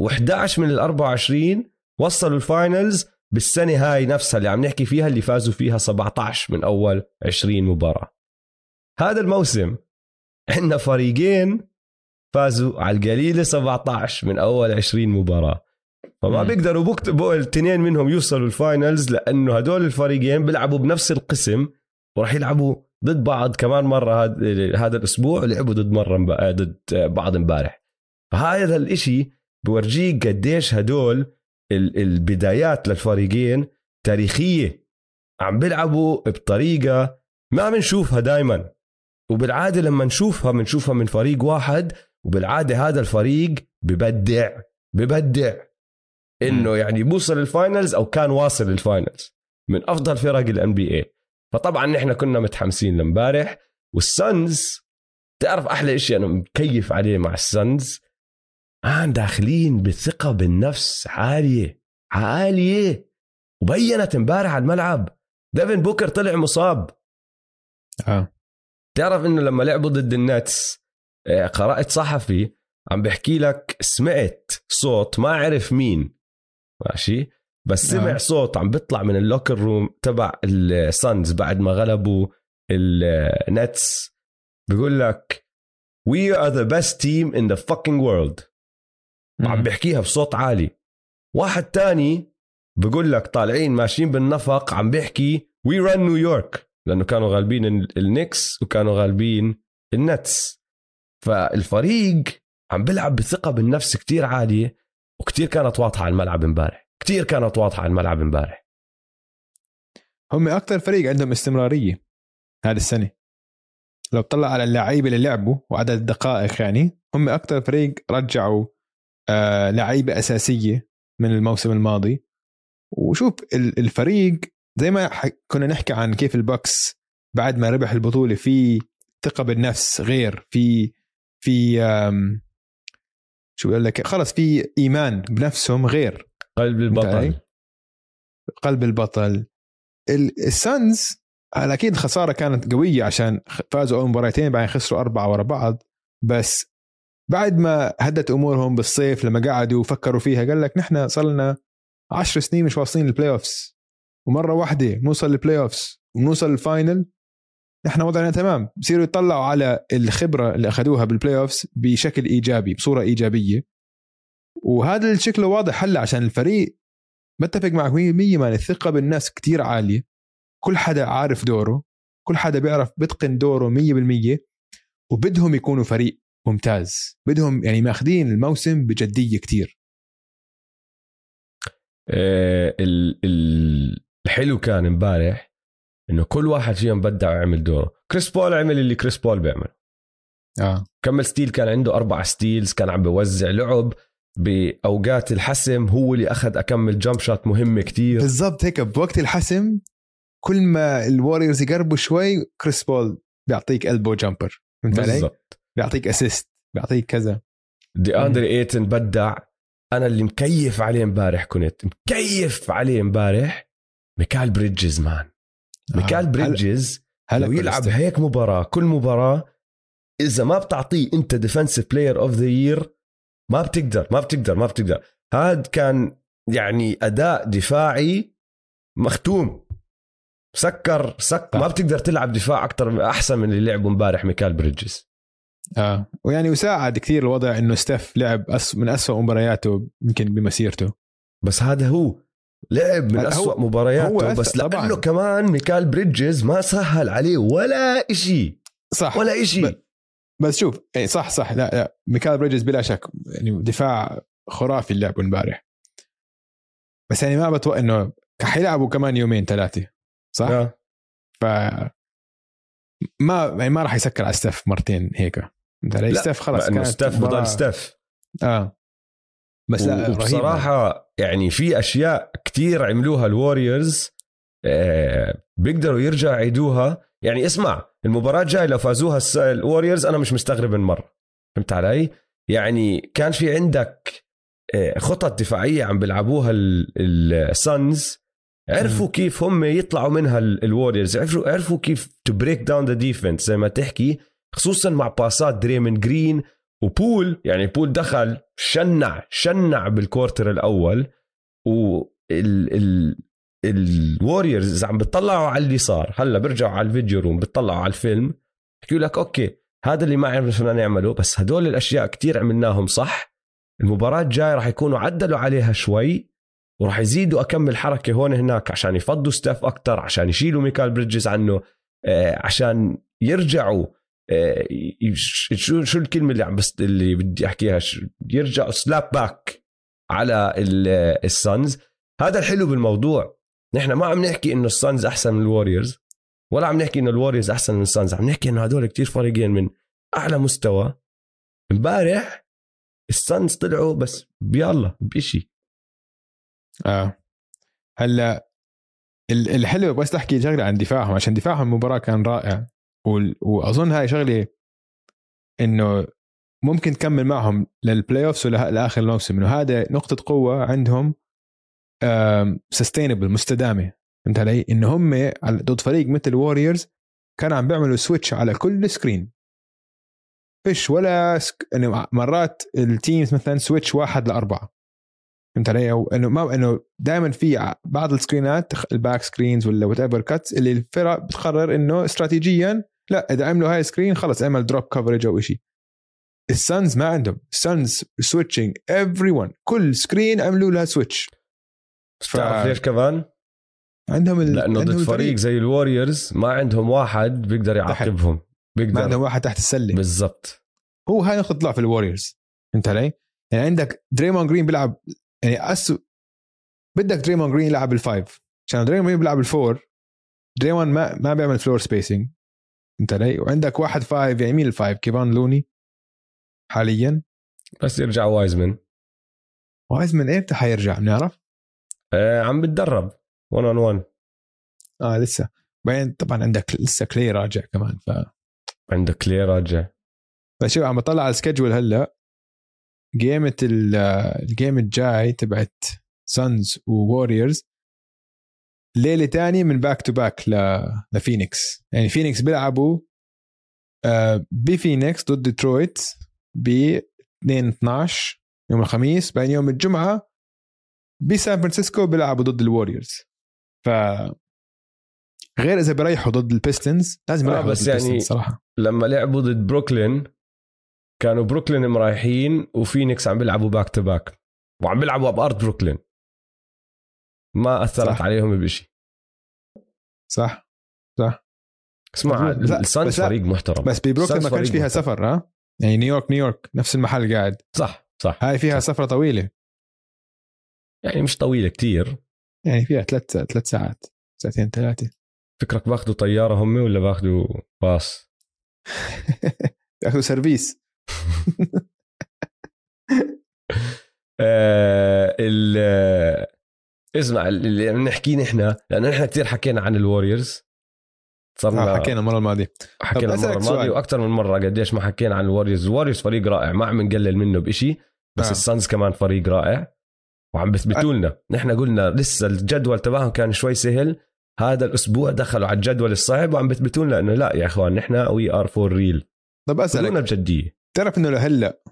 Speaker 1: و11 من ال 24 وصلوا ال finals بالسنة هاي نفسها اللي عم نحكي فيها اللي فازوا فيها 17 من أول 20 مباراة. هذا الموسم عندنا فريقين فازوا على القليلة 17 من أول 20 مباراة. فما
Speaker 2: مم.
Speaker 1: بيقدروا بكتبوا الاثنين منهم يوصلوا ال finals لأنه هدول الفريقين بيلعبوا بنفس القسم وراح يلعبوا ضد بعض كمان مرة هذا الأسبوع لعبوا ضد مب- ضد بعض امبارح. فهذا الإشي بورجيك قديش هدول البدايات للفريقين تاريخية. عم بيلعبوا بطريقة ما بنشوفها دائما وبالعادة لما نشوفها بنشوفها من فريق واحد وبالعادة هذا الفريق ببدع ببدع. إنه يعني بوصل ال finals أو كان واصل ال finals من أفضل فرق ال NBA فطبعا نحن كنا متحمسين لامبارح وال Suns تعرف أحلى شيء أنا مكيف عليه مع ال Suns؟ إن داخلين بثقة بالنفس عالية عالية. وبينت امبارح على الملعب ديفن بوكر طلع مصاب.
Speaker 2: آه.
Speaker 1: تعرف إنه لما لعبوا ضد ال Nets آه، قرأت صحفي عم بحكي لك سمعت صوت ما عرف مين. ماشي؟ بس سمع
Speaker 2: آه.
Speaker 1: صوت عم بيطلع من ال locker room تبع ال Suns بعد ما غلبوا ال Nets بيقول لك we are the best team in the fucking world. وعم. بيحكيها بصوت عالي. واحد تاني بقول لك طالعين ماشيين بالنفق عم بيحكي we run New York لأنه كانوا غالبين ال- ال Knicks وكانوا غالبين ال Nets فالفريق عم بيلعب بثقة بالنفس كتير عالية وكتير كانت واضحة على الملعب امبارح. كتير كانت واضحة على الملعب امبارح.
Speaker 2: هم أكثر فريق عندهم استمرارية هذه السنة. لو طلع على اللعيبة اللي لعبوا وعدد الدقائق يعني هم أكثر فريق رجعوا آه لعيبة أساسية من الموسم الماضي. وشوف ال- الفريق زي ما كنا نحكي عن كيف البوكس بعد ما ربح البطولة في ثقة بالنفس غير في في شو بقول لك؟ خلص في إيمان بنفسهم غير.
Speaker 1: قلب؟ البطل.
Speaker 2: قلب البطل. ال- ال Suns أكيد خسارة كانت قوية عشان فازوا أول مباراتين بعدين خسروا أربعة ورا بعض. بس بعد ما هدت أمورهم بالصيف لما قعدوا وفكروا فيها قال لك نحن صار لنا 10 سنين مش واصلين ال playoffs ومرة واحدة بنوصل لل playoffs وبنوصل ال final نحن وضعنا تمام. بصيروا يطلعوا على الخبرة اللي أخذوها بال playoffs بشكل إيجابي بصورة إيجابية. وهذا الشكل واضح هلأ عشان الفريق بتفق معك 100% man الثقة بالنفس كتير عالية. كل حدا عارف دوره كل حدا بيعرف بيتقن دوره 100% وبدهم يكونوا فريق ممتاز. بدهم يعني ماخذين الموسم بجدية كتير.
Speaker 1: آه، ال- ال- الحلو كان امبارح إنه كل واحد فيهم بدع ويعمل دوره كريس بول عمل اللي كريس بول بيعمل
Speaker 2: آه.
Speaker 1: كمل steal كان عنده أربع steals كان عم بوزع لعب بأوقات الحسم هو اللي أخذ أكم من jump shot مهمة كتير.
Speaker 2: بالضبط هيك بوقت الحسم كل ما ال Warriors يقربوا شوي كريس بول بيعطيك ال pull jumper فهمت علي؟
Speaker 1: بالضبط.
Speaker 2: بيعطيك assist بيعطيك كذا.
Speaker 1: دي أندري إيتن بدع. أنا اللي مكيف عليه امبارح كنت مكيف عليه امبارح ميكال بريدجز man. ميكال
Speaker 2: هلا-
Speaker 1: بريدجز
Speaker 2: هلا
Speaker 1: لو يلعب هيك مباراة كل مباراة إذا ما بتعطيه أنت defensive player of the year ما بتقدر ما بتقدر ما بتقدر. هاد كان يعني أداء دفاعي مختوم. سكر سك ما بتقدر تلعب دفاع أكتر أحسن من اللي لعبه امبارح ميكال بريدجز.
Speaker 2: آه. ويعني وساعد كثير الوضع إنه ستيف لعب أس- من أسوأ مبارياته يمكن بمسيرته.
Speaker 1: بس هذا هو لعب من أسوأ مبارياته
Speaker 2: هو
Speaker 1: بس
Speaker 2: طبعاً.
Speaker 1: لأنه كمان ميكال بريدجز ما سهل عليه ولا إشي.
Speaker 2: صح.
Speaker 1: ولا إشي.
Speaker 2: ب- بس شوف يعني صح صح لا لا. ميكال بريدجز بلا شك يعني دفاع خرافي اللي لعبه امبارح بس يعني ما بتوقع إنه حيلعبوا كمان يومين ثلاثة صح؟
Speaker 1: آه.
Speaker 2: ف ما يعني ما راح يسكر على ستيف مرتين هيك. فهمت علي؟
Speaker 1: لا،
Speaker 2: ستيف خلص
Speaker 1: لأنه
Speaker 2: كانت
Speaker 1: ستيف
Speaker 2: مباراة-
Speaker 1: بضل ستيف
Speaker 2: آه. بس لا
Speaker 1: بصراحة يعني في أشياء كتير عملوها ال Warriors آه بيقدروا يرجعوا يعيدوها. يعني اسمع المباراة الجاية لو فازوها ال Warriors أنا مش مستغرب من مرة. فهمت علي؟ يعني كان في عندك آه، خطط دفاعية عم بيلعبوها ال Suns
Speaker 2: عرفوا.
Speaker 1: كيف هم يطلعوا منها ال Warriors عرفوا عرفوا كيف to break down the defense زي ما تحكي. خصوصا مع باسات دريموند جرين وبول. يعني بول دخل شنع شنع بال quarter الأول و ال ال ال Warriors إذا عم بتطلعوا على اللي صار هلأ بيرجعوا على ال video room بتطلعوا على الفيلم بحكوا لك okay هذا اللي ما عرفنا نعمله بس هدول الأشياء كتير عملناهم صح. المباراة الجاية راح يكونوا عدلوا عليها شوي وراح يزيدوا أكم من حركة هون هناك عشان يفضوا ستيف أكتر عشان يشيلوا ميكال بريدجز عنه آه، عشان يرجعوا شو شو الكلمة اللي عم بس اللي بدي أحكيها؟ يرجعوا slap back على ال Suns هذا الحلو بالموضوع. نحن ما عم نحكي إنه ال Suns أحسن من ال Warriors ولا عم نحكي إنه ال Warriors أحسن من ال Suns عم نحكي إنه هدول كتير فريقين من أعلى مستوى. امبارح ال Suns طلعوا بس بيلا بشيء
Speaker 2: آه. هلأ الحلو بس تحكي شغله عن دفاعهم عشان دفاعهم المباراة كان رائع. وأظن هاي شغلة إنه ممكن تكمل معهم لل playoffs ولا لآخر الموسم. إنه هذا نقطة قوة عندهم sustainable مستدامة. فهمت علي؟ إنه هم ضد فريق مثل Warriors كانوا عم بيعملوا switch على كل screen فيش ولا سك... انه مرات ال teams مثلا switch واحد لأربعة. فهمت علي؟ أو إنه ما إنه دائما في بعض ال screen ات ال back screens ولا whatever cuts اللي الفرق بتقرر إنه استراتيجيا لا إذا عملوا هاي screen خلص اعمل drop coverage أو شيء ال Suns ما عندهم. ال Suns switching everyone كل screen عملوا لها switch
Speaker 1: ف... تعرف ليش كمان؟
Speaker 2: عندهم ال...
Speaker 1: لأنه ضد فريق زي ال Warriors ما عندهم واحد بيقدر يعاقبهم.
Speaker 2: بيقدر. ما عندهم واحد تحت السلة.
Speaker 1: بالضبط.
Speaker 2: هو هاي نقطة ضعف ال Warriors فهمت علي؟ يعني عندك دريمون جرين بيلعب يعني أسو بدك دريمون جرين يلعب ال five عشان دريمون جرين بيلعب ال four دريمون ما ما بيعمل floor spacing فهمت علي؟ وعندك واحد five يعني مين ال five؟ كيفان لوني حاليا.
Speaker 1: بس يرجع وايزمن
Speaker 2: وايزمن إمتى حيرجع؟ بنعرف؟
Speaker 1: آه عم بتدرب. 1 on 1
Speaker 2: آه لسه. بعدين طبعا عندك لسه كلي راجع كمان ف
Speaker 1: عندك كلي راجع.
Speaker 2: فشوف عم بطلع على ال schedule هلأ. جيمة ال game الجاي تبعت Suns و Warriors ليلة تاني من back to back لفينيكس. يعني فينيكس بيلعبوا آه، بفينيكس ضد ديترويت ب 2 12 يوم الخميس بعدين يوم الجمعة بسان فرانسيسكو بيلعبوا ضد ال Warriors ف غير إذا بيريحوا ضد ال Pistons لازم
Speaker 1: آه، يريحوا بس ضد يعني صراحة. لما لعبوا ضد بروكلين كانوا بروكلين مريحين وفينيكس عم بيلعبوا back to back وعم بيلعبوا بارض بروكلين. ما أثرت صح. عليهم بشيء
Speaker 2: صح. صح.
Speaker 1: اسمع ال Suns فريق محترم.
Speaker 2: بس ببروكلين ما كانش فيها محترم. سفر ها؟ يعني نيويورك نيويورك نفس المحل قاعد.
Speaker 1: صح صح
Speaker 2: هاي فيها
Speaker 1: صح.
Speaker 2: سفرة طويلة.
Speaker 1: يعني مش طويلة كتير.
Speaker 2: يعني فيها ثلاث ثلاث ساعات ساعتين ثلاثة.
Speaker 1: فكرك باخذوا طيارة هم ولا باخذوا باص؟
Speaker 2: باخذوا سيرفيس.
Speaker 1: آه ال اسمع اللي عم نحكيه نحن لأنه نحن كثير حكينا عن ال Warriors.
Speaker 2: صرنا آه حكينا المره الماضيه
Speaker 1: حكينا المره الماضيه وأكثر من مرة قديش ما حكينا عن ال Warriors. ال Warriors فريق رائع ما عم نقلل منه بشيء بس آه. ال Suns كمان فريق رائع. وعم بيثبتوا لنا نحن قلنا لسه الجدول تبعهم كان شوي سهل. هذا الأسبوع دخلوا على الجدول الصعب وعم بيثبتوا لنا إنه لا يا إخوان نحن we are for real
Speaker 2: طب أسألك.
Speaker 1: بجدية.
Speaker 2: تعرف إنه لهلا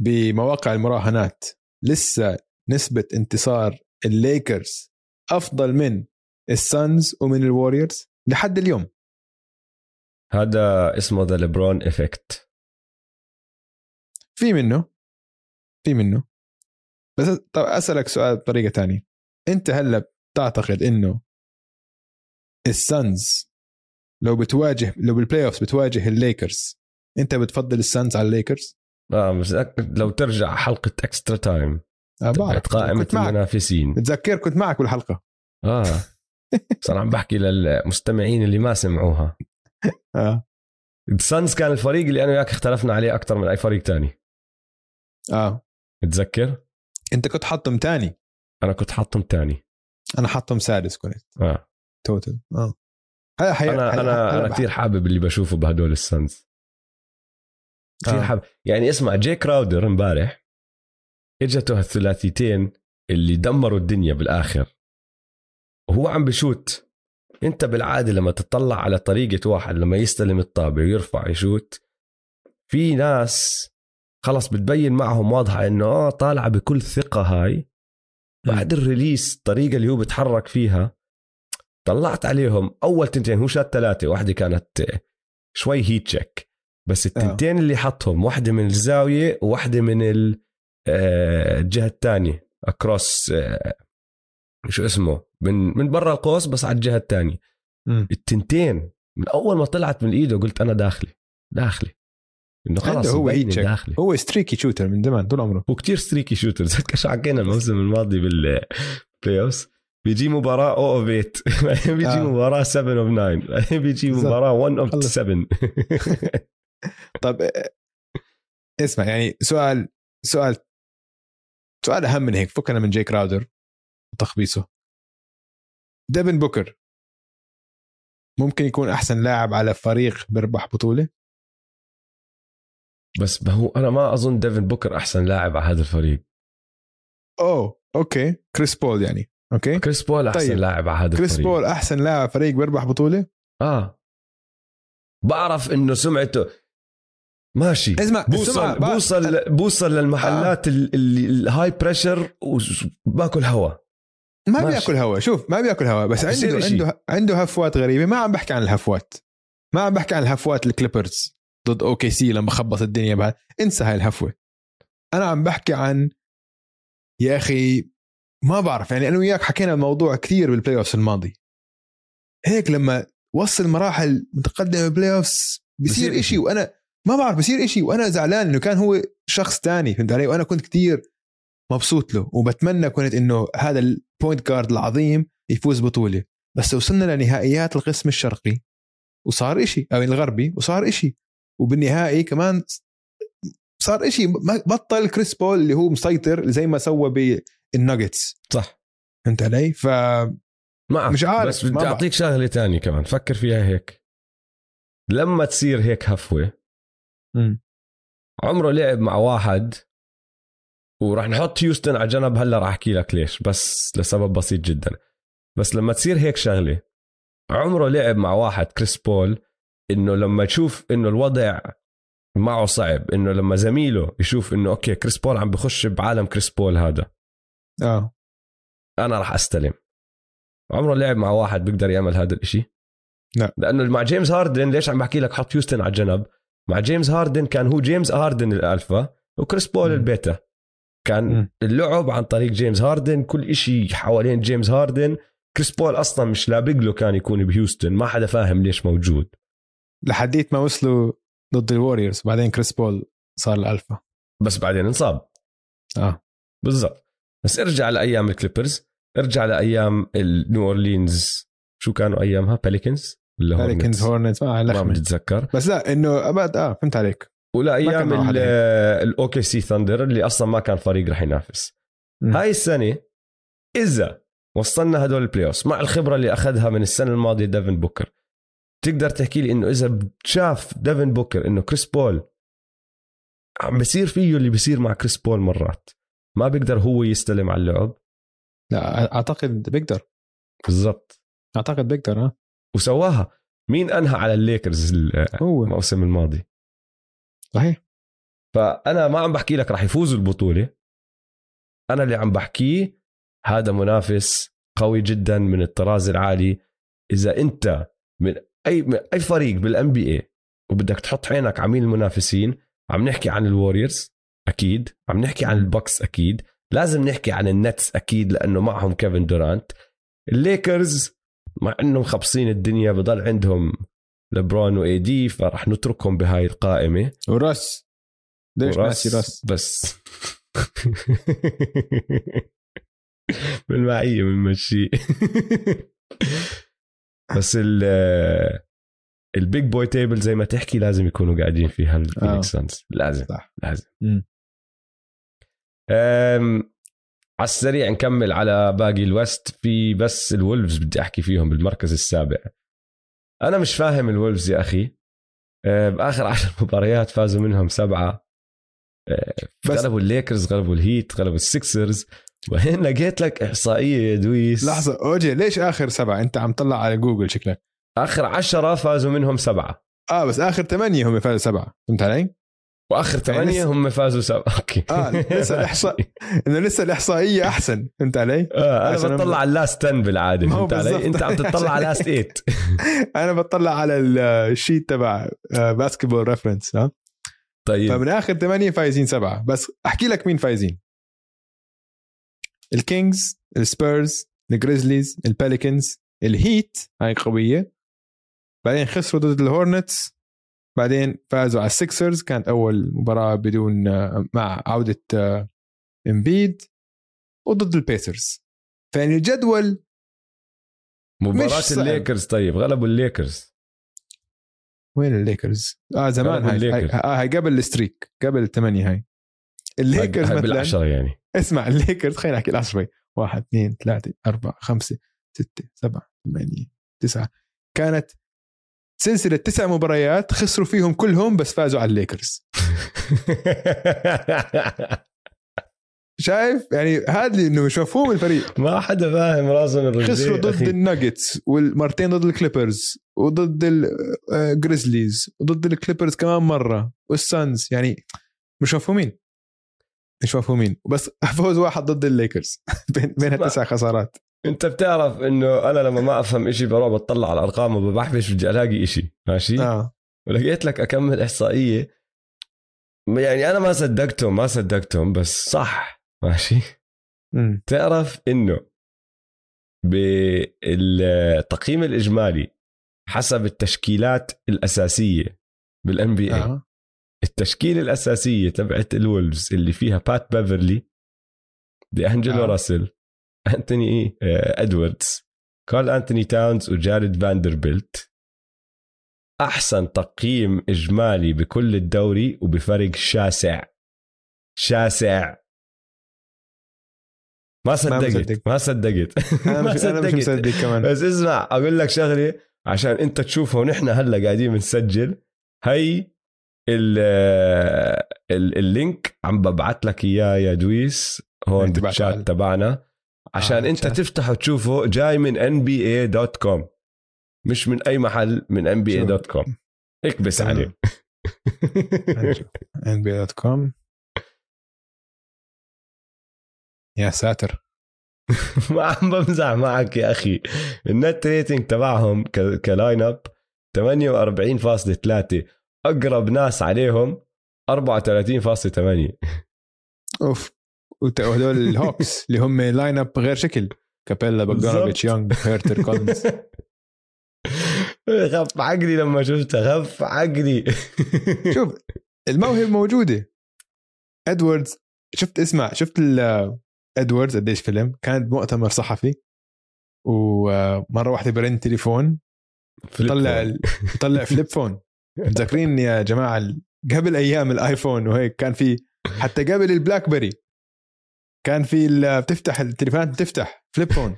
Speaker 2: بمواقع المراهنات لسه نسبة انتصار الليكرز أفضل من ال Suns ومن ال Warriors لحد اليوم؟
Speaker 1: هذا اسمه the LeBron effect
Speaker 2: في منه. في منه. بس طب أسألك سؤال بطريقة ثانية أنت هلأ بتعتقد إنه ال Suns لو بتواجه لو بال playoff بتواجه الليكرز انت بتفضل ال Suns على الليكرز؟
Speaker 1: آه بس لو ترجع حلقة extra time
Speaker 2: آه بعرف.
Speaker 1: قائمة المنافسين.
Speaker 2: بتذكر كنت معك بالحلقة.
Speaker 1: آه. صار عم بحكي للمستمعين اللي ما سمعوها.
Speaker 2: آه.
Speaker 1: ال Suns كان الفريق اللي أنا وياك اختلفنا عليه أكثر من أي فريق تاني.
Speaker 2: آه.
Speaker 1: متذكر؟
Speaker 2: أنت كنت حاطهم تاني.
Speaker 1: أنا كنت حاطهم تاني.
Speaker 2: أنا حاطهم سادس كنت. آه. total
Speaker 1: آه. حي... أنا حي... أنا أنا كثير حابب اللي بشوفه بهدول ال Suns. كثير آه. حابب يعني اسمع جي كراودر امبارح اجته هالثلاثيتين اللي دمروا الدنيا بالآخر. وهو عم بشوت. انت بالعادة لما تطلع على طريقة واحد لما يستلم الطابة ويرفع يشوت في ناس خلص بتبين معهم واضحة إنه آه طالعة بكل ثقة هاي. بعد الريليس الطريقة اللي هو بتحرك فيها طلعت عليهم أول تنتين هو شات ثلاثة واحدة كانت شوي هيت تشيك بس التنتين آه. اللي حطهم واحدة من الزاوية وواحدة من آه، الجهة الثانية اكروس شو اسمه من من برا القوس بس على الجهة
Speaker 2: الثانية.
Speaker 1: التنتين من أول ما طلعت من إيده قلت أنا داخلي داخلي إنه
Speaker 2: عنده هو.
Speaker 1: داخلي
Speaker 2: هو streaky shooter من زمان طول عمره
Speaker 1: هو كتير streaky shooter ذكر شو حكينا الموسم الماضي بال playoffs بيجي مباراة 0 of 8 بعدين بيجي
Speaker 2: آه.
Speaker 1: مباراة 7 of 9 بعدين بيجي. مباراة 1 اوف
Speaker 2: خلص.
Speaker 1: 7
Speaker 2: طب آه، اسمع يعني سؤال سؤال سؤال أهم من هيك فكنا من جي كراودر وتخبيصه. ديفن بوكر ممكن يكون أحسن لاعب على فريق بيربح بطولة؟
Speaker 1: بس ما هو أنا ما أظن ديفن بوكر أحسن لاعب على هذا الفريق.
Speaker 2: أوه okay. كريس بول يعني okay.
Speaker 1: كريس بول أحسن
Speaker 2: طيب.
Speaker 1: لاعب على هذا
Speaker 2: كريس
Speaker 1: الفريق.
Speaker 2: بول أحسن لاعب فريق بيربح بطولة؟
Speaker 1: آه. بعرف إنه سمعته ماشي.
Speaker 2: اسمع السمعة
Speaker 1: بوصل
Speaker 2: بقى-
Speaker 1: بوصل بوصل للمحلات ال- ال high pressure وباكل هوا.
Speaker 2: ما
Speaker 1: ماشي.
Speaker 2: بياكل هوا. شوف ما بياكل هوا بس عنده
Speaker 1: إشي.
Speaker 2: عنده عنده هفوات غريبة. ما عم بحكي عن الهفوات. ما عم بحكي عن الهفوات ال Clippers ضد OKC لما خبص الدنيا بعد انسى هاي الهفوة. أنا عم بحكي عن يا أخي ما بعرف يعني أنا وياك حكينا الموضوع كثير بال playoffs الماضي. هيك لما وصل مراحل متقدمة بال playoff س
Speaker 1: بصير
Speaker 2: بصير
Speaker 1: إشي.
Speaker 2: إشي. وأنا ما بعرف بصير إشي وأنا زعلان إنه كان هو شخص تاني فهمت علي؟ وأنا كنت كتير مبسوط له وبتمنى كنت إنه هذا ال point guard العظيم يفوز بطولة. بس وصلنا لنهائيات القسم الشرقي وصار إشي أو الغربي وصار إشي. وبالنهائي كمان صار إشي ما- بطل كريس بول اللي هو مسيطر زي ما سوى بالناجتس
Speaker 1: صح.
Speaker 2: فهمت علي؟ ف
Speaker 1: معك
Speaker 2: مش عارف،
Speaker 1: بس
Speaker 2: ما
Speaker 1: بدي. اعطيك شغلة تانية كمان فكر فيها هيك. لما تصير هيك هفوة
Speaker 2: مم.
Speaker 1: عمره لعب مع واحد وراح نحط هيوستن على جنب هلا راح أحكي لك ليش بس لسبب بسيط جدا. بس لما تصير هيك شغلة عمره لعب مع واحد كريس بول إنه لما تشوف إنه الوضع معه صعب إنه لما زميله يشوف إنه okay كريس بول عم بخش بعالم كريس بول هذا.
Speaker 2: آه.
Speaker 1: أنا راح أستلم. عمره لعب مع واحد بيقدر يعمل هذا الإشي؟
Speaker 2: لا.
Speaker 1: لأنه مع جيمس هاردن ليش عم بحكي لك حط هيوستن على جنب مع جيمس هاردن كان هو جيمس هاردن الألفا وكريس بول. البيتا. كان. اللعب عن طريق جيمس هاردن كل إشي حوالين جيمس هاردن. كريس بول أصلا مش لابق له كان يكون بهيوستن ما حدا فاهم ليش موجود.
Speaker 2: لحديت ما وصلوا ضد ال Warriors بعدين كريس بول صار الألفا.
Speaker 1: بس بعدين انصاب.
Speaker 2: آه.
Speaker 1: بالضبط. بس ارجع لأيام ال Clippers ارجع لأيام النيو اورلينز شو كانوا أيامها؟ Pelicans ولا Hornets؟
Speaker 2: Hornets ما
Speaker 1: ما
Speaker 2: لخمة.
Speaker 1: بتتذكر
Speaker 2: بس لا إنه ابد آه فهمت عليك.
Speaker 1: ولا
Speaker 2: أيام
Speaker 1: ال OKC Thunder اللي أصلا ما كان فريق رح ينافس.
Speaker 2: مم.
Speaker 1: هاي السنة إذا وصلنا هدول ال playoff مع الخبرة اللي أخذها من السنة الماضية ديفن بوكر. تقدر تحكي لي إنه إذا شاف ديفن بوكر إنه كريس بول عم بصير فيه اللي بصير مع كريس بول مرات؟ ما بيقدر هو يستلم على اللعب؟
Speaker 2: لا أعتقد بيقدر.
Speaker 1: بالضبط.
Speaker 2: أعتقد بيقدر آه.
Speaker 1: وسواها. مين أنهى على الليكرز
Speaker 2: هو.
Speaker 1: الموسم الماضي؟
Speaker 2: صحيح.
Speaker 1: فأنا ما عم بحكي لك راح يفوزوا البطولة. أنا اللي عم بحكيه هذا منافس قوي جدا من الطراز العالي. إذا أنت من اي من أي فريق بال NBA وبدك تحط عينك على مين المنافسين عم نحكي عن ال Warriors أكيد عم نحكي عن ال Bucks أكيد. لازم نحكي عن ال Nets أكيد لأنه معهم كيفن دورانت الليكرز مع إنهم خبصين الدنيا بضل عندهم لبرون و AD فراح نتركهم بهاي القائمة.
Speaker 2: وراس ليش ناسي راس
Speaker 1: بس. بالمعية بنمشي بس ال ال big boy table زي ما تحكي لازم يكونوا قاعدين فيها ال Phoenix Suns لازم
Speaker 2: صح.
Speaker 1: لازم. أم، على السريع نكمل على باقي ال West. في بس ال Wolves بدي أحكي فيهم بالمركز السابع. أنا مش فاهم ال Wolves يا أخي. أه، بآخر عشر مباريات فازوا منهم سبعة. أه،
Speaker 2: بس-
Speaker 1: غلبوا الليكرز غلبوا ال Heat غلبوا ال Sixers وهين لقيت لك إحصائية يا دويس.
Speaker 2: لحظة أوجي ليش آخر سبعة؟ أنت عم تطلع على جوجل شكلك.
Speaker 1: آخر عشرة فازوا منهم سبعة.
Speaker 2: آه بس آخر ثمانية هم فازوا سبعة. فهمت علي؟
Speaker 1: وآخر
Speaker 2: ثمانية
Speaker 1: هم فازوا سبعة. okay.
Speaker 2: آه لسه الإحصاء. إنه لسه الإحصائية أحسن. فهمت علي؟
Speaker 1: آه
Speaker 2: عشان
Speaker 1: أنا بطلع على ال last
Speaker 2: 10 بالعادة.
Speaker 1: فهمت علي. أنت عم تطلع على last 8
Speaker 2: أنا بطلع على ال sheet تبع Basketball Reference ها؟
Speaker 1: طيب.
Speaker 2: فمن آخر ثمانية فايزين سبعة. بس أحكي لك مين فايزين. الكينجز السبيرز الجريزليز الباليكنز الهيت هاي قوية. بعدين خسروا ضد ال Hornets بعدين فازوا على ال Sixers كانت أول مباراة بدون مع عودة امبيد وضد ال Pacers فيعني الجدول
Speaker 1: مباراة. الليكرز طيب غلبوا الليكرز
Speaker 2: وين الليكرز؟ آه زمان هاي, هاي,
Speaker 1: الليكرز.
Speaker 2: آه هاي قبل ال streak قبل الثمانيه هاي الليكرز مثلا
Speaker 1: بالعشرة يعني
Speaker 2: اسمع الليكرز خلينا نحكي العشرة شوي واحد اثنين ثلاثة أربعة خمسة ستة سبعة ثمانية تسعة كانت سلسلة تسع مباريات خسروا فيهم كلهم بس فازوا على الليكرز. شايف؟ يعني هذا اللي إنه مش مفهوم الفريق.
Speaker 1: ما حدا فاهم رجليه
Speaker 2: خسروا ضد. الناجتس والمرتين ضد ال Clippers وضد ال Grizzlies وضد ال Clippers كمان مرة وال Suns يعني مش مفهومين. مش مفهومين. بس فوز واحد ضد الليكرز. بين بين. التسع خسارات.
Speaker 1: انت بتعرف انه أنا لما ما افهم إشي بروح بطلع على الارقام وبحبش بدي الاقي إشي ماشي؟
Speaker 2: آه.
Speaker 1: ولقيت لك اكمل احصائية. يعني أنا ما صدقتهم ما صدقتهم بس صح ماشي؟
Speaker 2: امم
Speaker 1: تعرف انه بالتقييم الاجمالي حسب التشكيلات الاساسية بال NBA
Speaker 2: آه.
Speaker 1: التشكيلة الاساسية تبعت ال Wolves اللي فيها بات بيفرلي دي انجلو
Speaker 2: آه.
Speaker 1: راسل أنتوني آه، إدواردز. كارل أنتوني تاونز وجاريد فاندربيلت أحسن تقييم إجمالي بكل الدوري وبفرق شاسع. شاسع. ما صدقت. ما صدقت. ما
Speaker 2: مش أنا مش
Speaker 1: صدقت.
Speaker 2: مصدق كمان.
Speaker 1: بس اسمع أقول لك شغلة عشان أنت تشوفها ونحن هلأ قاعدين بنسجل. هي ال ال اللينك. عم ببعث لك إياه يا دويس. هون بالشات تبعنا. عشان
Speaker 2: آه،
Speaker 1: انت
Speaker 2: شات.
Speaker 1: تفتحه تشوفه جاي من nba.com مش من أي محل من nba.com اكبس. عليه.
Speaker 2: Nba.com يا ساتر.
Speaker 1: ما عم بمزح معك يا أخي. ال net rating تبعهم ك lineup 48.3 أقرب ناس عليهم 34.8
Speaker 2: أوف. وهدول ال Hawks اللي هم lineup غير شكل. كابيلا بوغدانوفيتش يونغ هيرتر كولنز
Speaker 1: خف عقلي لما شفتها خف عقلي.
Speaker 2: شوف الموهبة موجودة. ادواردز شفت اسمع شفت ادواردز قديش فيلم؟ كان بمؤتمر صحفي. ومره واحدة برن تليفون. طلع طلع flip phone. متذكرين يا جماعة قبل أيام الايفون وهيك كان في حتى قبل البلاك بيري كان في بتفتح التليفونات بتفتح flip phone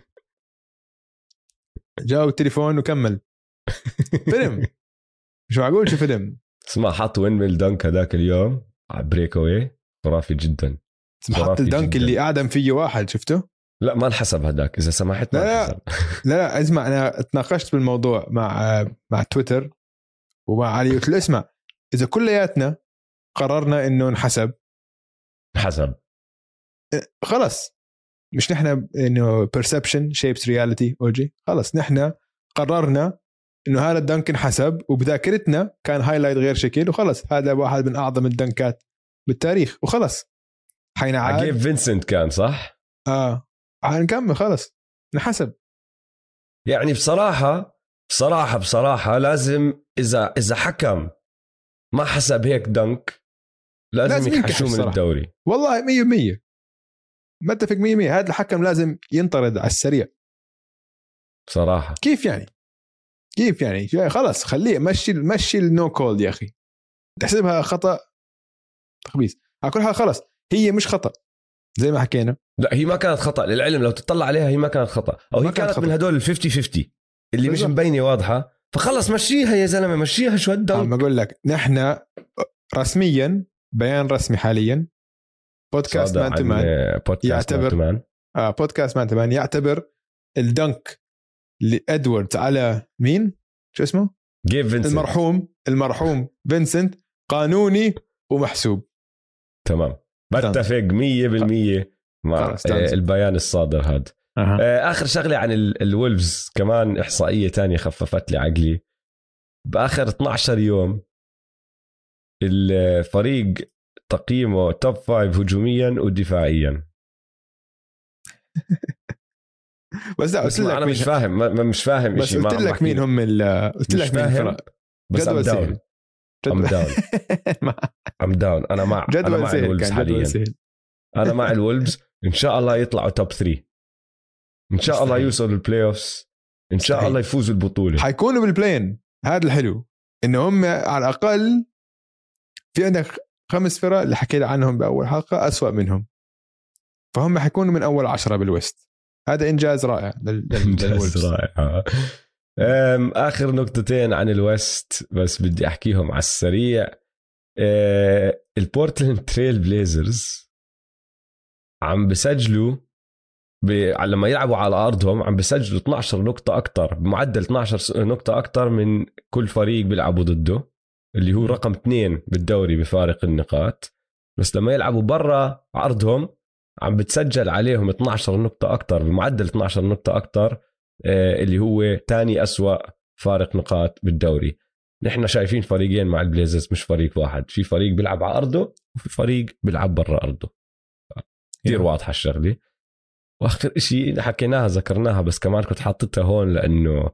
Speaker 2: جاء التليفون وكمل. فيلم. مش معقول شو فيلم؟
Speaker 1: اسمع حط windmill dunk هذاك اليوم على breakaway خرافي جدا.
Speaker 2: حط
Speaker 1: ال
Speaker 2: dunk
Speaker 1: جداً.
Speaker 2: اللي اعدم فيه واحد شفته؟
Speaker 1: لا ما انحسب هذاك. إذا سمحت ما
Speaker 2: لا، لا. لا لا اسمع أنا تناقشت بالموضوع مع مع تويتر ومع علي قلت له اسمع إذا كلياتنا قررنا إنه انحسب
Speaker 1: انحسب.
Speaker 2: خلص مش نحن إنه perception shapes reality اوجي خلص نحن قررنا إنه هذا ال dunk انحسب وبذاكرتنا كان highlight غير شكل وخلص هذا واحد من أعظم ال dunk ات بالتاريخ وخلص حينعاد
Speaker 1: عجيب فينسنت كان صح؟
Speaker 2: آه. حنكمل خلص انحسب.
Speaker 1: يعني بصراحة بصراحة بصراحة لازم إذا إذا حكم ما حسب هيك دنك لازم,
Speaker 2: لازم
Speaker 1: يكحشوه من. الدوري.
Speaker 2: والله 100% متفق 100% هذا الحكم لازم ينطرد على السريع.
Speaker 1: بصراحة.
Speaker 2: كيف يعني؟ كيف يعني؟ خلص خليه مشي مشي النو كول يا أخي. تحسبها خطأ؟ تخبيص. على كل حال خلص هي مش خطأ. زي ما حكينا.
Speaker 1: لا هي ما كانت خطأ. للعلم لو تطلع عليها هي ما كانت أو
Speaker 2: ما
Speaker 1: هي
Speaker 2: كانت
Speaker 1: كانت
Speaker 2: خطأ.
Speaker 1: من هدول ال 50 50 اللي مش
Speaker 2: بالضبط.
Speaker 1: مبينة واضحة. فخلص مشيها يا زلمة مشيها شو
Speaker 2: عم
Speaker 1: هال dunk
Speaker 2: بقول لك نحن رسميا بيان رسمي حاليا بودكاست
Speaker 1: Man
Speaker 2: to
Speaker 1: Man
Speaker 2: يعتبر-
Speaker 1: مان
Speaker 2: آه بودكاست Man to Man يعتبر ال dunk لادواردز على مين؟ شو اسمه؟
Speaker 1: جيف فينسنت.
Speaker 2: المرحوم المرحوم فينسنت قانوني ومحسوب.
Speaker 1: تمام. بتفق 100% مع. آه، البيان الصادر هذا
Speaker 2: أه.
Speaker 1: آخر شغلة عن ال- الولفز كمان إحصائية تانية خففت لي عقلي. بآخر 12 يوم الفريق تقييمه توب فايف هجوميا ودفاعيا.
Speaker 2: بس لا قلت لك
Speaker 1: أنا مش فاهم ما- مش فاهم
Speaker 2: بس قلت لك. مين هم ال- قلت لك مين الفرق.
Speaker 1: بس
Speaker 2: I'm
Speaker 1: down
Speaker 2: I'm
Speaker 1: down I'm down أنا مع أنا
Speaker 2: جدول
Speaker 1: مع الولفز حاليا. أنا مع الولفز. إن شاء الله يطلعوا top 3 إن شاء الله. يوصلوا ال playoffs إن شاء. الله يفوزوا البطولة.
Speaker 2: حيكونوا بال play-in هذا الحلو. انه هم على الأقل في عندك خمس فرق اللي حكينا عنهم بأول حلقة أسوأ منهم. فهم حيكونوا من أول عشرة بال West هذا إنجاز رائع لل- إنجاز.
Speaker 1: رائع. آخر نقطتين عن ال West بس بدي أحكيهم على السريع. أه، البورتلاند تريل بليزرز عم بسجلوا ب... لما يلعبوا على أرضهم عم بسجلوا 12 نقطة أكثر بمعدل 12 نقطة أكثر من كل فريق بيلعبوا ضده. اللي هو رقم اثنين بالدوري بفارق النقاط. بس لما يلعبوا برا أرضهم عم بتسجل عليهم 12 نقطة أكثر بمعدل 12 نقطة أكثر اللي هو تاني أسوأ فارق نقاط بالدوري. نحن شايفين فريقين مع البليزرز مش فريق واحد. في فريق بيلعب على أرضه وفي فريق بيلعب برا أرضه. كثير واضحة الشغلة. وآخر شيء حكيناها ذكرناها بس كمان كنت حاطتها هون لأنه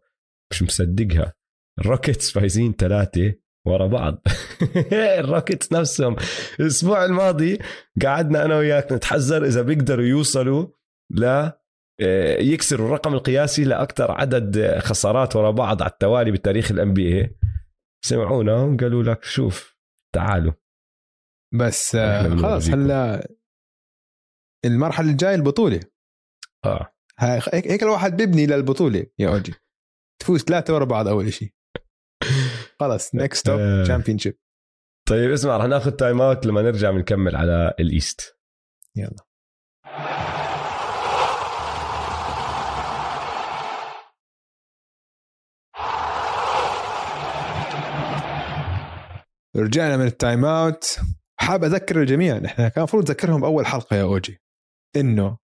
Speaker 1: مش مصدقها. الروكيتس فايزين ثلاثة ورا بعض. الروكيتس نفسهم. الأسبوع الماضي قعدنا أنا وياك نتحزر إذا بيقدروا يوصلوا ل يكسروا الرقم القياسي لأكثر عدد خسارات ورا بعض على التوالي بتاريخ ال NBA سمعونا قالوا لك شوف تعالوا.
Speaker 2: بس آه، خلاص. هلا المرحلة الجاية
Speaker 1: البطولة.
Speaker 2: آه. هيك الواحد بيبني للبطولة يا أوجي. تفوز ثلاثة ورا بعض أول شيء خلاص next stop
Speaker 1: آه.
Speaker 2: championship
Speaker 1: طيب اسمع رح ناخذ timeout لما نرجع بنكمل على ال East
Speaker 2: يلا. رجعنا من ال timeout حاب أذكر الجميع نحن كان المفروض نذكرهم بأول حلقة يا أوجي. إنه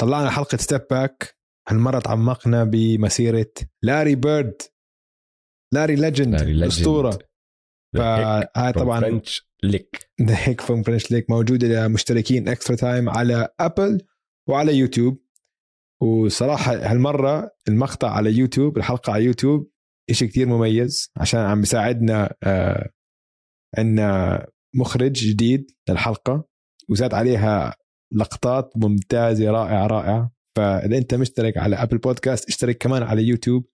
Speaker 2: طلعنا حلقة Step Back هالمرة تعمقنا بمسيرة لاري بيرد لاري legend
Speaker 1: لاري legend.
Speaker 2: أسطورة. فهاي طبعا
Speaker 1: French Lick
Speaker 2: the Hick from French Lick موجودة لمشتركين Extra Time على ابل وعلى يوتيوب وصراحة هالمرة المقطع على يوتيوب الحلقة على يوتيوب إشي كتير مميز عشان عم بيساعدنا آه عندنا مخرج جديد للحلقة وزاد عليها لقطات ممتازة رائعة رائعة. فإذا أنت مشترك على ابل بودكاست اشترك كمان على يوتيوب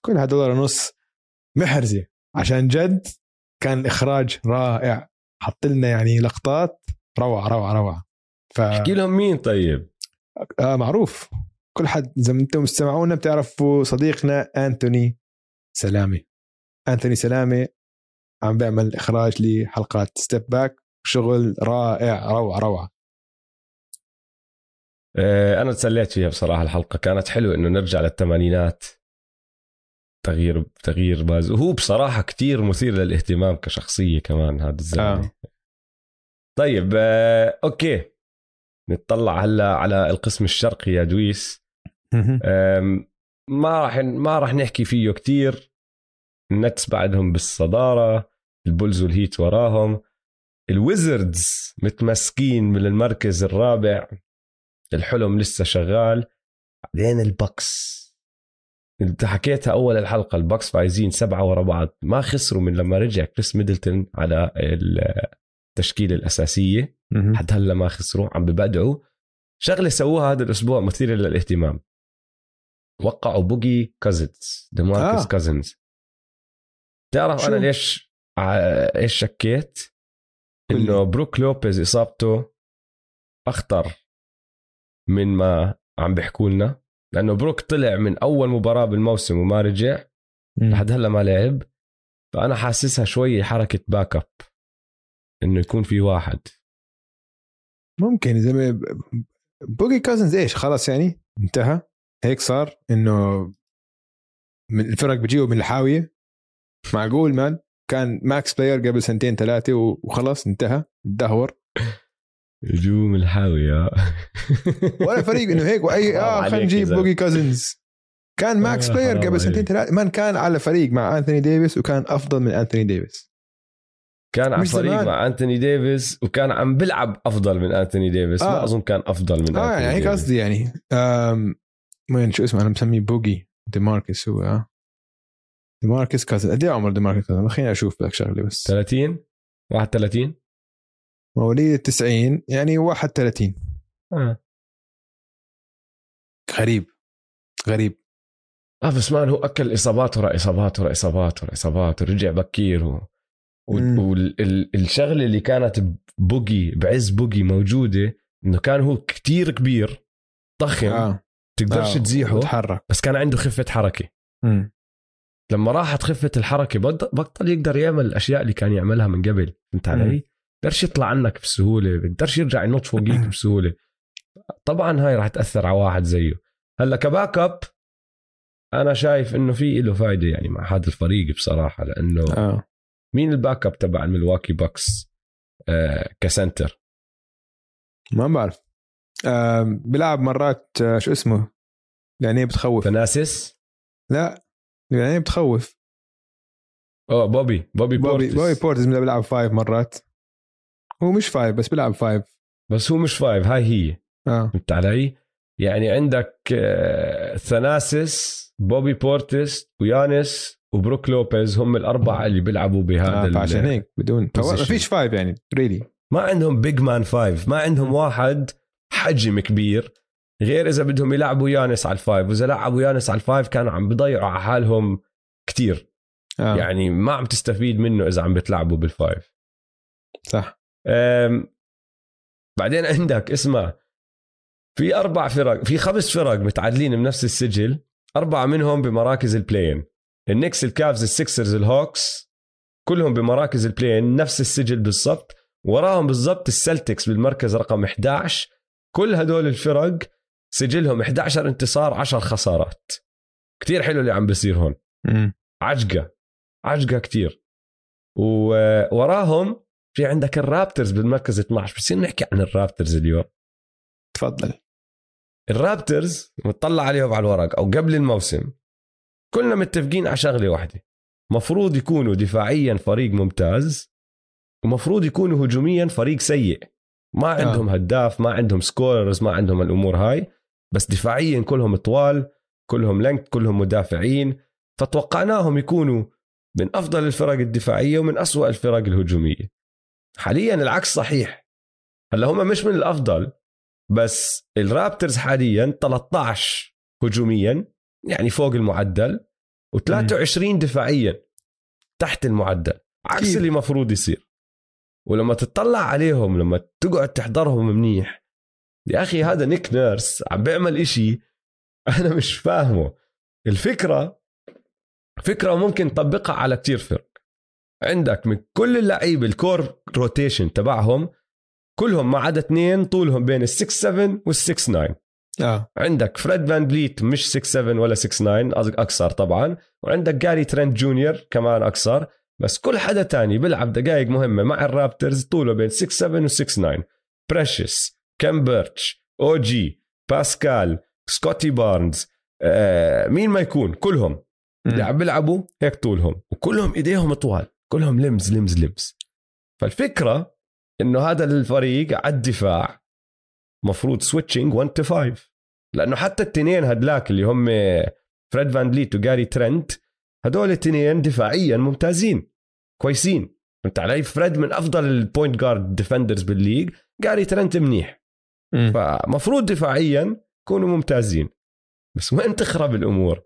Speaker 2: كلها دولار ونص محرزة. عشان جد كان إخراج رائع. حط لنا يعني لقطات. روعة روعة روعة. ف
Speaker 1: احكي لهم مين طيب؟
Speaker 2: آه معروف. كل حد إذا أنتم مستمعونا بتعرفوا صديقنا أنتوني سلامة. أنتوني سلامة. عم بيعمل إخراج لحلقات Step Back شغل رائع روعة روعة.
Speaker 1: آه، أنا تسليت فيها بصراحة الحلقة. كانت حلوة إنه نرجع للثمانينات. تغيير تغيير pace. وهو بصراحة كتير مثير للاهتمام كشخصية كمان هذا الزلمة.
Speaker 2: آه.
Speaker 1: طيب آه، okay. نتطلع هلا على القسم الشرقي يا دويس. ما راح ما راح نحكي فيه كتير. النتس بعدهم بالصدارة البولز والهيت وراهم. الويزردز متمسكين من المركز الرابع. الحلم لسه شغال. بعدين البكس انت حكيتها أول الحلقة البكس فايزين سبعة ورا بعض. ما خسروا من لما رجع كريس ميدلتون على التشكيلة الأساسية. لحد هلا ما خسروا عم ببدعوا. شغلة سووها هذا الأسبوع مثيرة للاهتمام. وقعوا boogie كازنز ديماركس
Speaker 2: آه.
Speaker 1: كازنز تعرف
Speaker 2: شو؟
Speaker 1: أنا ليش إيش شكيت. إنه بروك لوبيز إصابته أخطر من ما عم بيحكوا لنا. لأنه بروك طلع من أول مباراة بالموسم وما رجع. لحد هلا ما لعب. فأنا حاسسها شوي حركة backup إنه يكون في واحد.
Speaker 2: ممكن زي ما boogie كازنز إيش؟ خلاص يعني؟ انتهى. هيك صار. إنه من الفرق بيجيوا من الحاوية. معقول man؟ كان max player قبل سنتين ثلاثة وخلاص انتهى. تدهور
Speaker 1: هجوم الحاوية.
Speaker 2: ولا فريق إنه هيك why
Speaker 1: آه
Speaker 2: خلينا نجيب. boogie كازنز كان max
Speaker 1: آه، player
Speaker 2: قبل سنتين
Speaker 1: عليك.
Speaker 2: ثلاثة man كان على فريق مع انثوني ديفيس وكان أفضل من انثوني ديفيس.
Speaker 1: كان على فريق
Speaker 2: زمان.
Speaker 1: مع أنتوني ديفيس وكان عم بيلعب أفضل من أنتوني ديفيس.
Speaker 2: آه.
Speaker 1: ما أظن كان أفضل من آه
Speaker 2: يعني هيك. قصدي يعني. وين شو اسمه أنا مسميه boogie. دي ماركس هو آه. دي ماركس كازن قد إيه عمر دي ماركس كازن خليني أشوف لك شغلة بس.
Speaker 1: 30 31
Speaker 2: مواليد 90 يعني 31
Speaker 1: آه غريب
Speaker 2: غريب
Speaker 1: آه بس مان هو أكل إصابات ورا إصابات ورا إصابات ورا إصابات ورجع بكير و... والشغله اللي كانت بوجي بعز بوجي موجودة إنه كان هو كتير كبير ضخم آه.
Speaker 2: آه
Speaker 1: تقدرش
Speaker 2: آه،
Speaker 1: تزيحه
Speaker 2: وتحرك
Speaker 1: بس كان عنده خفة حركة
Speaker 2: مم.
Speaker 1: لما راحت خفة الحركة بط- بطل يقدر يعمل الأشياء اللي كان يعملها من قبل فهمت
Speaker 2: مم.
Speaker 1: علي؟ بقدرش يطلع عنك بسهولة بقدرش يرجع ينط فوقيك بسهولة. طبعا هاي راح تأثر على واحد زيه. هلأ ك backup أنا شايف إنه في له فايدة يعني مع هذا الفريق بصراحة لأنه
Speaker 2: آه.
Speaker 1: مين ال backup تبع الملواكي باكس آه ك center.
Speaker 2: ما بعرف. آه بيلعب مرات آه شو اسمه؟ يعني بتخوف؟
Speaker 1: ثناسس
Speaker 2: لا يعني بتخوف؟
Speaker 1: آه بوبي. بوبي
Speaker 2: بوبي
Speaker 1: بورتس.
Speaker 2: بوبي بورتز بيلعب five مرات. هو مش five بس بيلعب five
Speaker 1: بس هو مش five هاي هي.
Speaker 2: آه.
Speaker 1: فهمت علي؟ يعني عندك ثناسس بوبي بورتس ويانس وبروك لوبيز هم الأربعة اللي بيلعبوا بهذا
Speaker 2: آه فعشان هيك بدون ما. فيش five يعني really
Speaker 1: ما عندهم big man five ما عندهم واحد حجم كبير. غير إذا بدهم يلعبوا يانس على ال five وإذا لعبوا يانس على ال five كانوا عم بضيعوا على حالهم كتير.
Speaker 2: آه.
Speaker 1: يعني ما عم تستفيد منه إذا عم بتلعبوا بال
Speaker 2: five
Speaker 1: صح. بعدين عندك اسمع في أربع فرق في خمس فرق متعادلين بنفس السجل أربعة منهم بمراكز ال play-in النكس الكافز السكسرز الهوكس كلهم بمراكز ال play-in نفس السجل بالضبط. وراهم بالضبط السلتكس بالمركز رقم 11 كل هدول الفرق سجلهم 11 انتصار 10 خسارات. كتير حلو اللي عم بيصير هون. عجقة عجقة كتير. ووراهم في عندك الرابترز بالمركز 12 بصير نحكي عن الرابترز اليوم.
Speaker 2: تفضل.
Speaker 1: الرابترز مطلع عليهم على الورق أو قبل الموسم. كلنا متفقين على شغلة واحدة. مفروض يكونوا دفاعيا فريق ممتاز ومفروض يكونوا هجوميا فريق سيء. ما عندهم هداف ما عندهم سكوررز ما عندهم الأمور هاي بس دفاعيا كلهم طوال كلهم لنك كلهم مدافعين. فتوقعناهم يكونوا من أفضل الفرق الدفاعية ومن أسوأ الفرق الهجومية. حاليا العكس صحيح. هلأ هم مش من الأفضل بس الرابترز حاليا 13 هجوميا يعني فوق المعدل و23 دفاعيا تحت المعدل عكس
Speaker 2: كيف؟
Speaker 1: اللي مفروض يصير. ولما تطلع عليهم لما تقعد تحضرهم منيح يا أخي هذا نيك نيرس عم بيعمل إشي أنا مش فاهمه. الفكرة فكرة ممكن تطبقها على كتير فرق. عندك من كل اللعيبة ال core rotation تبعهم كلهم ما عدا اثنين طولهم بين ال 6 7 وال 6 9
Speaker 2: آه.
Speaker 1: عندك فريد فان بليت مش 6 7 ولا 6 9 قصدك اقصر طبعا. وعندك جاري ترينت جونيور كمان اقصر بس كل حدا تاني بيلعب دقائق مهمة مع الرابترز طوله بين 6 7 و 6 9 بريشس كم بيرتش أو جي باسكال سكوتي بارنز آه مين ما يكون؟ كلهم اللي عم بيلعبوا هيك طولهم. وكلهم إيديهم طوال. كلهم limbs limbs limbs. فالفكرة إنه هذا الفريق على الدفاع مفروض switching 1 to 5 لأنه حتى التنين هدلاك اللي هم فريد فان بليت وجاري ترنت هدول التنين دفاعيا ممتازين كويسين. فهمت علي؟ فريد من أفضل ال point guard defenders بال league جاري ترنت منيح.
Speaker 2: مم.
Speaker 1: فمفروض دفاعيا يكونوا ممتازين. بس وين تخرب الأمور؟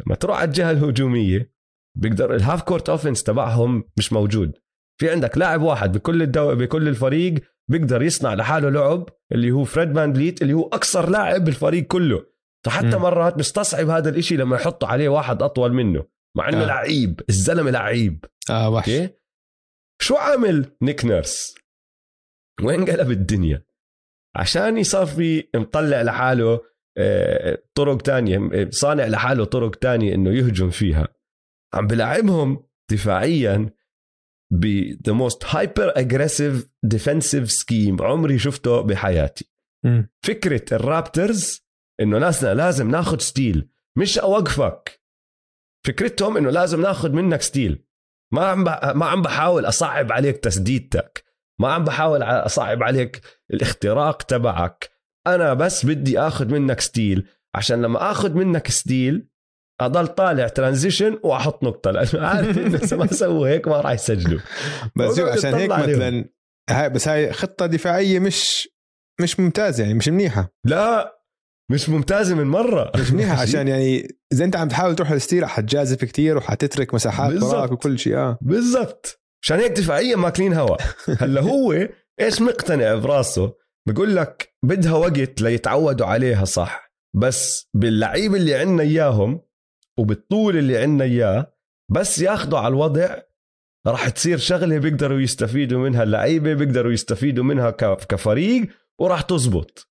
Speaker 1: لما تروح على الجهة الهجومية بيقدر ال half court offense تبعهم مش موجود. في عندك لاعب واحد بكل الدو... بكل الفريق بيقدر يصنع لحاله لعب اللي هو فريد فان بليت اللي هو اقصر لاعب بالفريق كله. فحتى
Speaker 2: مم.
Speaker 1: مرات مستصعب هذا الإشي لما يحطوا عليه واحد أطول منه مع إنه
Speaker 2: آه.
Speaker 1: لعيب الزلمة لعيب.
Speaker 2: آه وحش.
Speaker 1: أوكي؟ شو عامل نيك نيرس؟ وين قلب الدنيا؟ عشان يصفي مطلع لحاله آه، طرق تانية صانع لحاله طرق تانية إنه يهجم فيها. عم بلعبهم دفاعيا ب the most hyper aggressive defensive scheme عمري شفته بحياتي.
Speaker 2: مم.
Speaker 1: فكرة الرابترز إنه ناسنا لازم ناخذ steal مش أوقفك. فكرتهم إنه لازم ناخذ منك steal. ما عم ما عم بحاول أصعب عليك تسديدتك. ما عم بحاول أصعب عليك الاختراق تبعك. أنا بس بدي اخذ منك steal عشان لما اخذ منك steal أضل طالع transition وأحط نقطة. لأنه عارف انه ما سووا هيك ما راح يسجلوا.
Speaker 2: بس عشان هيك مثلا هاي بس هاي خطة دفاعية مش مش ممتازة يعني مش منيحة.
Speaker 1: لا مش ممتازة من مرة.
Speaker 2: مش منيحة عشان يعني إذا أنت عم تحاول تروح لل steal حتجازف كثير وحتترك مساحات وراك وكل شيء آه.
Speaker 1: بالضبط. عشان هيك دفاعيا ماكلين هوا. هلأ هو إيش مقتنع براسه؟ بقول لك بدها وقت ليتعودوا عليها صح. بس باللعيب اللي عندنا إياهم وبالطول اللي عندنا إياه بس ياخذوا على الوضع راح تصير شغلة بيقدروا يستفيدوا منها اللعيبة بيقدروا يستفيدوا منها كفريق وراح تزبط.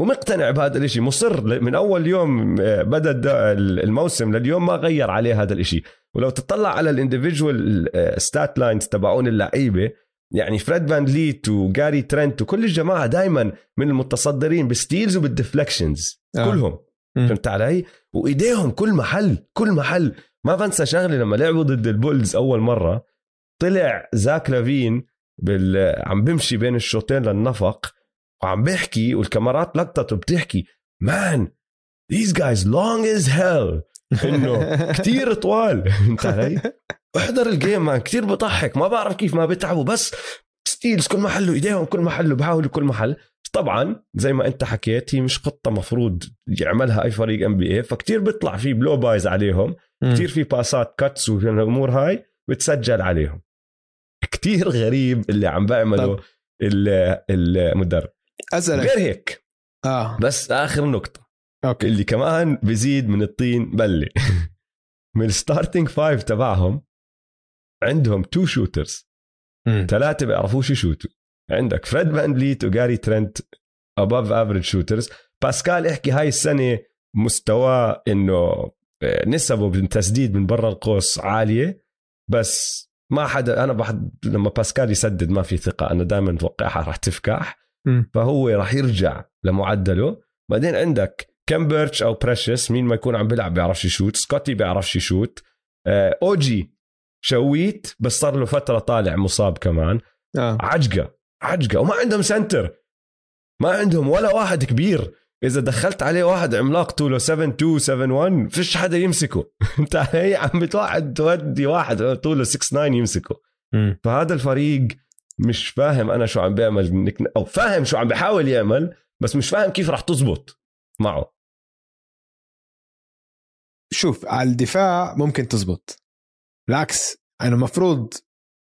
Speaker 1: ومقتنع بهذا الإشي مصر من أول يوم آه، بدأ الموسم لليوم ما غير عليه هذا الإشي. ولو تطلع على ال individual stat lines تبعون اللعيبة يعني فريد فان فليت وجاري ترنت وكل الجماعة دائما من المتصدرين بال steals وبال deflections آه. كلهم. فهمت علي؟ وإيديهم كل محل كل محل. ما بنسى شغله لما لعبوا ضد البولز أول مرة طلع زاك لافين بال... عم بمشي بين الشوطين للنفق وعم بيحكي والكاميرات لقطته بتحكي man these guys long as hell. إنه كثير طوال. فهمت علي؟ احضر ال game man كثير بضحك. ما بعرف كيف ما بتعبوا بس steals كل محل ايديهم كل محل وبحاولوا كل محل. طبعا زي ما أنت حكيت هي مش خطه مفروض يعملها أي فريق NBA فكتير بيطلع في blow-bys عليهم كثير في باسات cuts والامور هاي بتسجل عليهم. كتير غريب اللي عم بعمله المدرب.
Speaker 2: أسألك.
Speaker 1: غير هيك. آه. بس آخر نقطة.
Speaker 2: okay.
Speaker 1: اللي كمان بزيد من الطين بله من ال starting five تبعهم عندهم two shooters ثلاثة بيعرفوش يشوتوا. عندك. فريد فان فليت وجاري ترنت above average shooters باسكال احكي هاي السنة مستواه إنه آه، نسبه بالتسديد من برا القوس عالية بس ما حدا أنا بحد لما باسكال يسدد ما في ثقة أنا دائما متوقعها راح تفكح. فهو راح يرجع لمعدله. بعدين عندك كيم بيرتش أو بريشس مين ما يكون عم بيلعب بيعرفش يشوت. سكوتي بيعرفش يشوت. آه، اوجي شويت بس صار له فترة طالع مصاب كمان.
Speaker 2: آه.
Speaker 1: عجقة. عجقة وما عندهم center. ما عندهم ولا واحد كبير. إذا دخلت عليه واحد عملاق طوله 7 2 7 1 فيش حدا يمسكه. أنت هي عم بتوعد تودي واحد طوله 6 9 يمسكه.
Speaker 2: م.
Speaker 1: فهذا الفريق مش فاهم أنا شو عم بيعمل. أو فاهم شو عم بحاول يعمل بس مش فاهم كيف راح تزبط معه.
Speaker 2: شوف على الدفاع ممكن تزبط. بالعكس أنا المفروض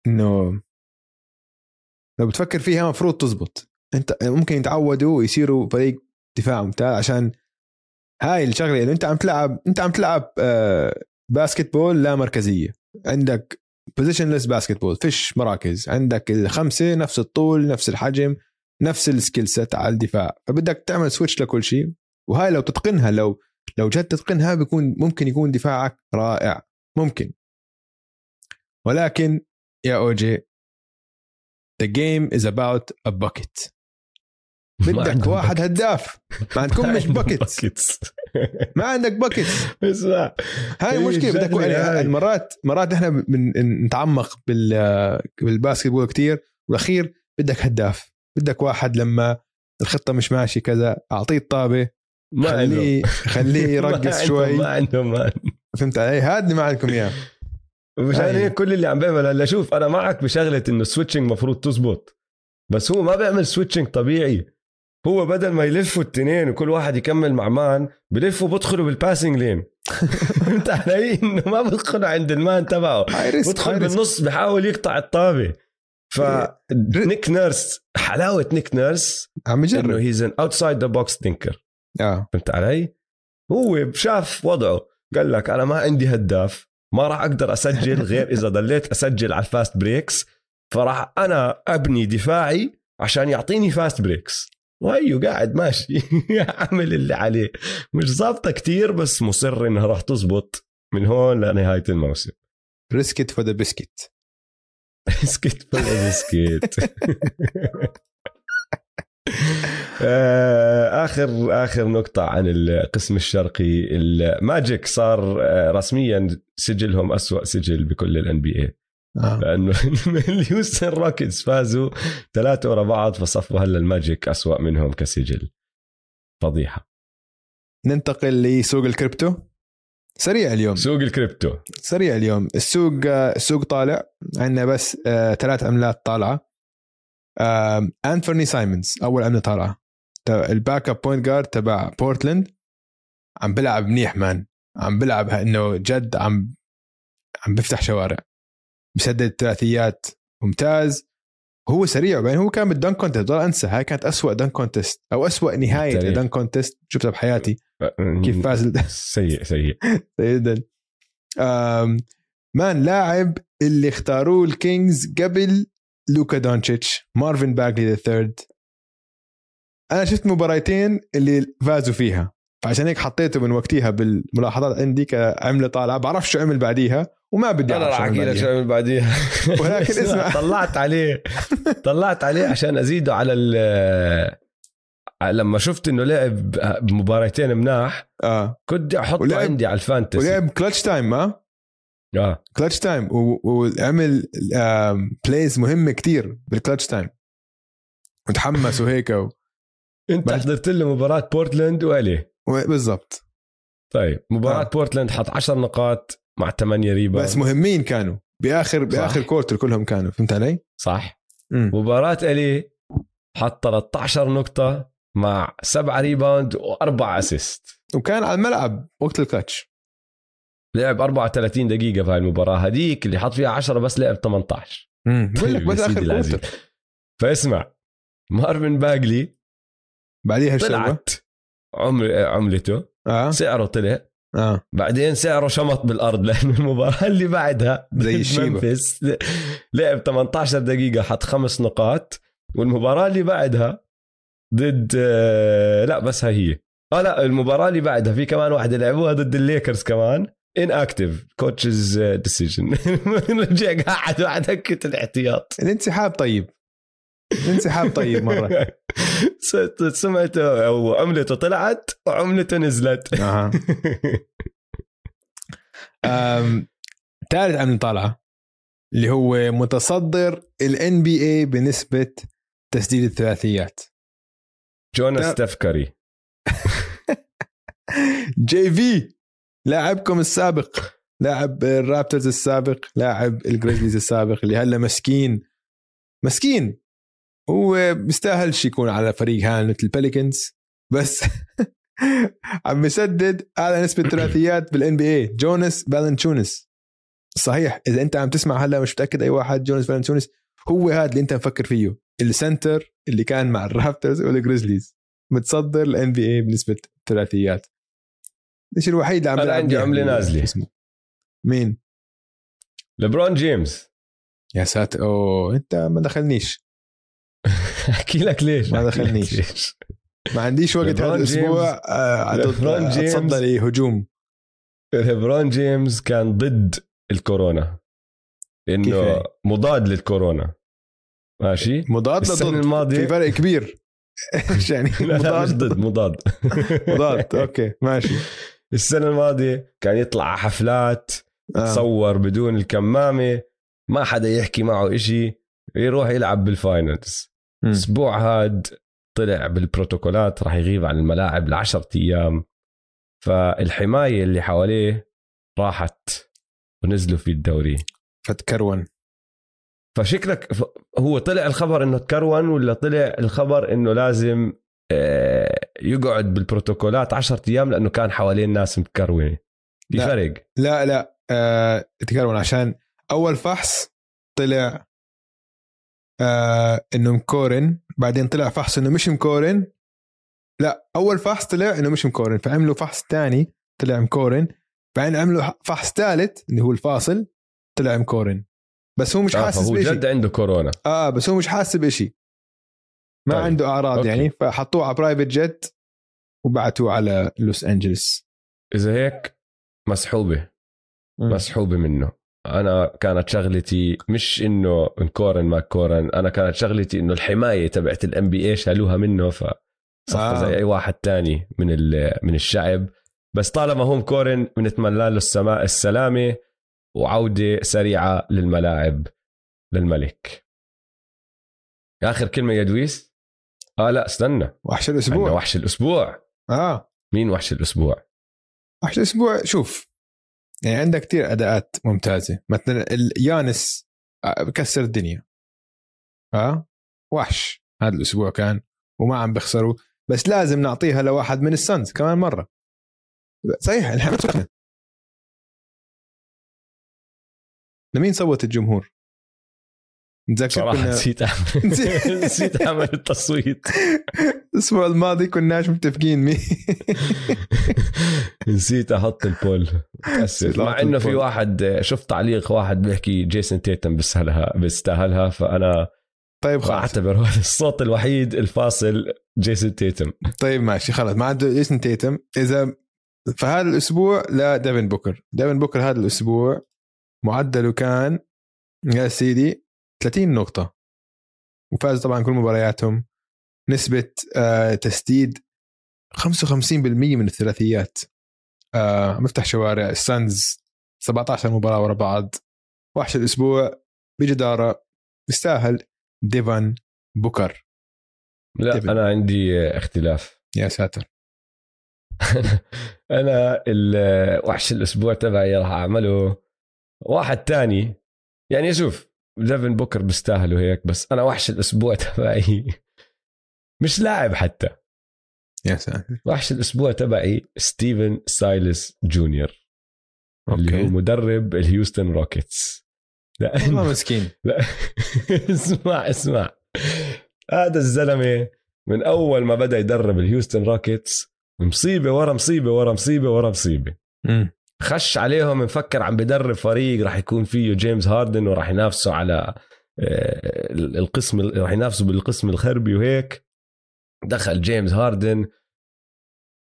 Speaker 2: إنه لو بتفكر فيها المفروض تزبط. انت ممكن يتعودوا ويصيروا فريق دفاع ممتاز عشان هاي الشغلة. انه انت عم تلعب انت عم تلعب basketball لا مركزية. عندك positionless basketball فيش مراكز. عندك الخمسة نفس الطول نفس الحجم نفس ال skill set على الدفاع. فبدك تعمل switch لكل شيء. وهاي لو تتقنها لو لو جد تتقنها بيكون ممكن يكون دفاعك رائع. ممكن. ولكن يا اوجي the game is about a bucket. بدك واحد هداف. ما عندكم مش buckets ما عندك buckets
Speaker 1: اسمع
Speaker 2: هاي مشكله بدك يعني مرات مرات إحنا نتعمق بال basketball كثير والأخير بدك هداف. بدك واحد لما الخطة مش ماشي كذا أعطيه الطابة.
Speaker 1: ما
Speaker 2: خليه خليه يرقص شوي.
Speaker 1: ما عندهم
Speaker 2: فهمت علي؟ هذا ما عندكم إياه.
Speaker 1: مشان هيك كل اللي عم بيعمل؟ هلا شوف أنا معك بشغلة إنه ال switching مفروض تزبط. بس هو ما بيعمل switching طبيعي. هو بدل ما يلفوا التنين وكل واحد يكمل مع man بلفوا بدخلوا بال passing lane فهمت علي؟ إنه ما بدخلوا عند ال man تبعه. بدخل بالنص بحاول يقطع الطابة. فنيك نيرس حلاوة نيك نيرس
Speaker 2: عم يجرب.
Speaker 1: إنه he's an outside the box thinker
Speaker 2: آه.
Speaker 1: فهمت علي؟ هو شاف وضعه. قال لك أنا ما عندي هداف. ما راح أقدر أسجل غير إذا ضليت أسجل على ال fast breaks. فراح أنا أبني دفاعي عشان يعطيني fast breaks. وهيو قاعد ماشي. عامل اللي عليه. مش ظابطة كتير بس مصر إنها راح تزبط من هون لنهاية الموسم.
Speaker 2: risk it for the
Speaker 1: biscuit risk it for the biscuit آخر آخر نقطة عن القسم الشرقي الماجيك صار آه، رسميا سجلهم أسوأ سجل بكل ال NBA
Speaker 2: آه.
Speaker 1: لأنه الهيوستن روكيتس فازوا ثلاثة ورا بعض فصفوا هلا الماجيك أسوأ منهم كسجل فضيحة.
Speaker 2: ننتقل لسوق الكريبتو. سريع اليوم.
Speaker 1: سوق الكريبتو.
Speaker 2: سريع اليوم. السوق السوق طالع. عندنا بس آه، ثلاث عملات طالعة. آه، انفرني سايمونز أول عملة طالعه ال backup point guard تبع بورتلاند عم بلعب منيح man عم بلعب إنه جد عم عم بفتح شوارع. بسدد ثلاثيات. ممتاز. هو سريع وبعدين هو كان بال dunk contest ضل أنسى. هاي كانت أسوأ dunk contest أو أسوأ
Speaker 1: نهاية.
Speaker 2: dunk contest شفتها بحياتي. كيف فاز
Speaker 1: سيء سيء.
Speaker 2: جدا آم، man لاعب اللي اختاروه الكينجز قبل لوكا دونتشيتش مارفن باجلي the third أنا شفت مباراتين اللي فازوا فيها فعشان هيك حطيته من وقتها بالملاحظات عندي كعملة طالعة. بعرف شو عمل بعديها وما بدي
Speaker 1: أعرف
Speaker 2: شو عمل
Speaker 1: شو
Speaker 2: بعديها.
Speaker 1: عمل بعديها.
Speaker 2: ولكن اسمع.
Speaker 1: طلعت عليه طلعت عليه عشان أزيده على ال لما شفت إنه لعب بمباراتين مناح
Speaker 2: آه.
Speaker 1: كنت
Speaker 2: أحطه
Speaker 1: عندي على ال
Speaker 2: fantasy. ولعب clutch time
Speaker 1: man
Speaker 2: آه. clutch time وعمل plays مهمه كتير بال clutch time وتحمس وهيك و...
Speaker 1: انت حضرت له مباراة بورتلاند و LA.
Speaker 2: بالضبط.
Speaker 1: طيب مباراة
Speaker 2: آه.
Speaker 1: بورتلاند حط 10 نقاط مع 8 rebound
Speaker 2: بس مهمين كانوا. باخر بآخر
Speaker 1: صح.
Speaker 2: quarter كلهم كانوا. فهمت علي؟
Speaker 1: صح.
Speaker 2: مم.
Speaker 1: مباراة LA حط 13 نقطة مع 7 rebound وأربع assist
Speaker 2: وكان على الملعب وقت الكلتش
Speaker 1: لعب 34 دقيقة بهاي المباراة. هديك اللي حط فيها 10 بس لعب 18
Speaker 2: بقول لك بس آخر
Speaker 1: فاسمع مارفن باجلي
Speaker 2: بعديها؟
Speaker 1: طلعت عمل عملته.
Speaker 2: آه.
Speaker 1: سعره طلع.
Speaker 2: آه.
Speaker 1: بعدين سعره شمط بالأرض لأنه المباراة اللي بعدها
Speaker 2: زي.
Speaker 1: منفس. لعب 18 دقيقة حط خمس نقاط. والمباراة اللي بعدها ضد آه، لا بس هاي هي. آه لا المباراة اللي بعدها في كمان واحدة لعبوها ضد الليكرز كمان. inactive coach's decision رجع قاعد على دكه الاحتياط.
Speaker 2: الانسحاب طيب. الانسحاب طيب
Speaker 1: مرة. سمعته أو عملته طلعت وعملته نزلت.
Speaker 2: أها. ثالث عمل طالعه اللي هو متصدر ال NBA بنسبة تسديد الثلاثيات.
Speaker 1: جونا. ستيف كاري
Speaker 2: JV. لاعبكم السابق لاعب الرابترز السابق لاعب الجريزليز السابق اللي هلا مسكين. مسكين! هو بيستاهلش يكون على فريق هان مثل البيليكنز بس عم بيسدد أعلى نسبة ثلاثيات بال NBA جوناس فالانتشوناس صحيح إذا أنت عم تسمع هلا مش متأكد أي واحد جوناس فالانتشوناس هو هذا اللي أنت مفكر فيه ال center اللي كان مع الرابترز والجريزليز. متصدر ال NBA بنسبة ثلاثيات. الشيء الوحيد اللي عم بيلعب
Speaker 1: عندي.
Speaker 2: شو اسمه. مين؟
Speaker 1: لبرون جيمس.
Speaker 2: يا ساتر. أوه أنت ما دخلنيش.
Speaker 1: أحكي لك ليش.
Speaker 2: ما دخلنيش.
Speaker 1: ليش.
Speaker 2: ما عنديش وقت هذا
Speaker 1: الأسبوع.
Speaker 2: آه،. أتصدى لهجوم
Speaker 1: ليبرون جيمس كان ضد الكورونا. إنه
Speaker 2: يعني؟
Speaker 1: مضاد للكورونا. ماشي؟
Speaker 2: مضاد
Speaker 1: السنة
Speaker 2: لضد
Speaker 1: الماضية-
Speaker 2: في فرق كبير. يعني
Speaker 1: لا لا مش ضد مضاد.
Speaker 2: مضاد أوكي ماشي.
Speaker 1: السنة الماضية كان يطلع على حفلات
Speaker 2: آه.
Speaker 1: تصور بدون الكمامة ما حدا يحكي معه إشي يروح يلعب بال
Speaker 2: finals.
Speaker 1: الأسبوع هاد طلع بالبروتوكولات راح يغيب عن الملاعب لعشرة أيام فالحماية اللي حواليه راحت ونزلوا في الدوري
Speaker 2: فتكرون
Speaker 1: فشكلك هو طلع الخبر إنه تكرون ولا طلع الخبر إنه لازم يقعد بالبروتوكولات عشرة أيام لأنه كان حواليه ناس مكرونه في
Speaker 2: لا.
Speaker 1: فرق؟
Speaker 2: لا لا آه تكرون عشان أول فحص طلع آه إنه مكورن بعدين طلع فحص إنه مش مكورن. لا أول فحص طلع إنه مش مكورن فعملوا فحص ثاني طلع مكورن بعدين عملوا فحص ثالث اللي هو الفاصل طلع مكورن. بس هو مش
Speaker 1: آه،
Speaker 2: حاسس بشيء
Speaker 1: جد عنده كورونا.
Speaker 2: آه بس هو مش حاسس بشيء ما
Speaker 1: طيب.
Speaker 2: عنده أعراض
Speaker 1: أوكي.
Speaker 2: يعني فحطوه على private jet وبعتوه على لوس انجلس
Speaker 1: إذا هيك مسحوبة. مسحوبة منه. أنا كانت شغلتي مش إنه مكورن ما كورن أنا كانت شغلتي إنه الحماية تبعت ال NBA شالوها منه فصفى
Speaker 2: آه.
Speaker 1: زي أي واحد تاني من من الشعب. بس طالما هو مكورن بنتمنى له السماء السلامة وعودة سريعة للملاعب للملك. آخر كلمة يا دويس؟ آه لا استنى.
Speaker 2: وحش الأسبوع.
Speaker 1: وحش الأسبوع.
Speaker 2: آه.
Speaker 1: مين وحش الأسبوع؟
Speaker 2: وحش الأسبوع شوف. يعني عندك كثير أداءات ممتازة. مثلا يانس آه، بكسر الدنيا. آه؟ وحش. هذا الأسبوع كان وما عم بيخسروا. بس لازم نعطيها لواحد من السانز كمان مرة. صحيح الحين لمين صوت الجمهور؟ نتذكر
Speaker 1: صراحة
Speaker 2: كنا
Speaker 1: نسيت اعمل نسيت أعمل التصويت.
Speaker 2: الأسبوع الماضي كناش متفقين مين
Speaker 1: نسيت أحط البول. مع إنه في. واحد شفت تعليق واحد بيحكي جيسون تيتم بيستاهلها بيستاهلها فأنا
Speaker 2: طيب خلاص.
Speaker 1: بعتبر هذا الصوت الوحيد الفاصل جيسون تيتم.
Speaker 2: طيب ماشي خلاص. ما عنده جيسون تيتم. اذا فهذا الأسبوع لديفن بوكر. ديفن بوكر هذا الأسبوع معدله كان يا سيدي 30 نقطة. وفاز طبعا كل مبارياتهم. نسبة آه تسديد 55% من الثلاثيات. آه مفتح شوارع. السانز 17 مباراة ورا بعض. وحش الأسبوع بجدارة. يستاهل ديفان بوكر.
Speaker 1: لا
Speaker 2: تبن.
Speaker 1: أنا عندي اختلاف.
Speaker 2: يا ساتر.
Speaker 1: أنا ال- وحش الأسبوع تبعي راح أعمله. واحد تاني. يعني شوف ديفن بوكر بيستاهلوا هيك بس أنا وحش الأسبوع تبعي. مش لاعب حتى.
Speaker 2: يا ساتر.
Speaker 1: وحش الأسبوع تبعي ستيفن سايلس جونيور اللي هو مدرب الهيوستن روكيتس.
Speaker 2: والله
Speaker 1: لأنه
Speaker 2: مسكين.
Speaker 1: لا اسمع اسمع. هذا الزلمة من أول ما بدأ يدرب الهيوستن روكيتس. مصيبة ورا مصيبة ورا مصيبة ورا
Speaker 2: مصيبة.
Speaker 1: خش عليهم مفكر عم بدرب فريق راح يكون فيه جيمس هاردن وراح ينافسوا على آه، القسم راح ينافسوا بالقسم الغربي وهيك. دخل جيمس هاردن.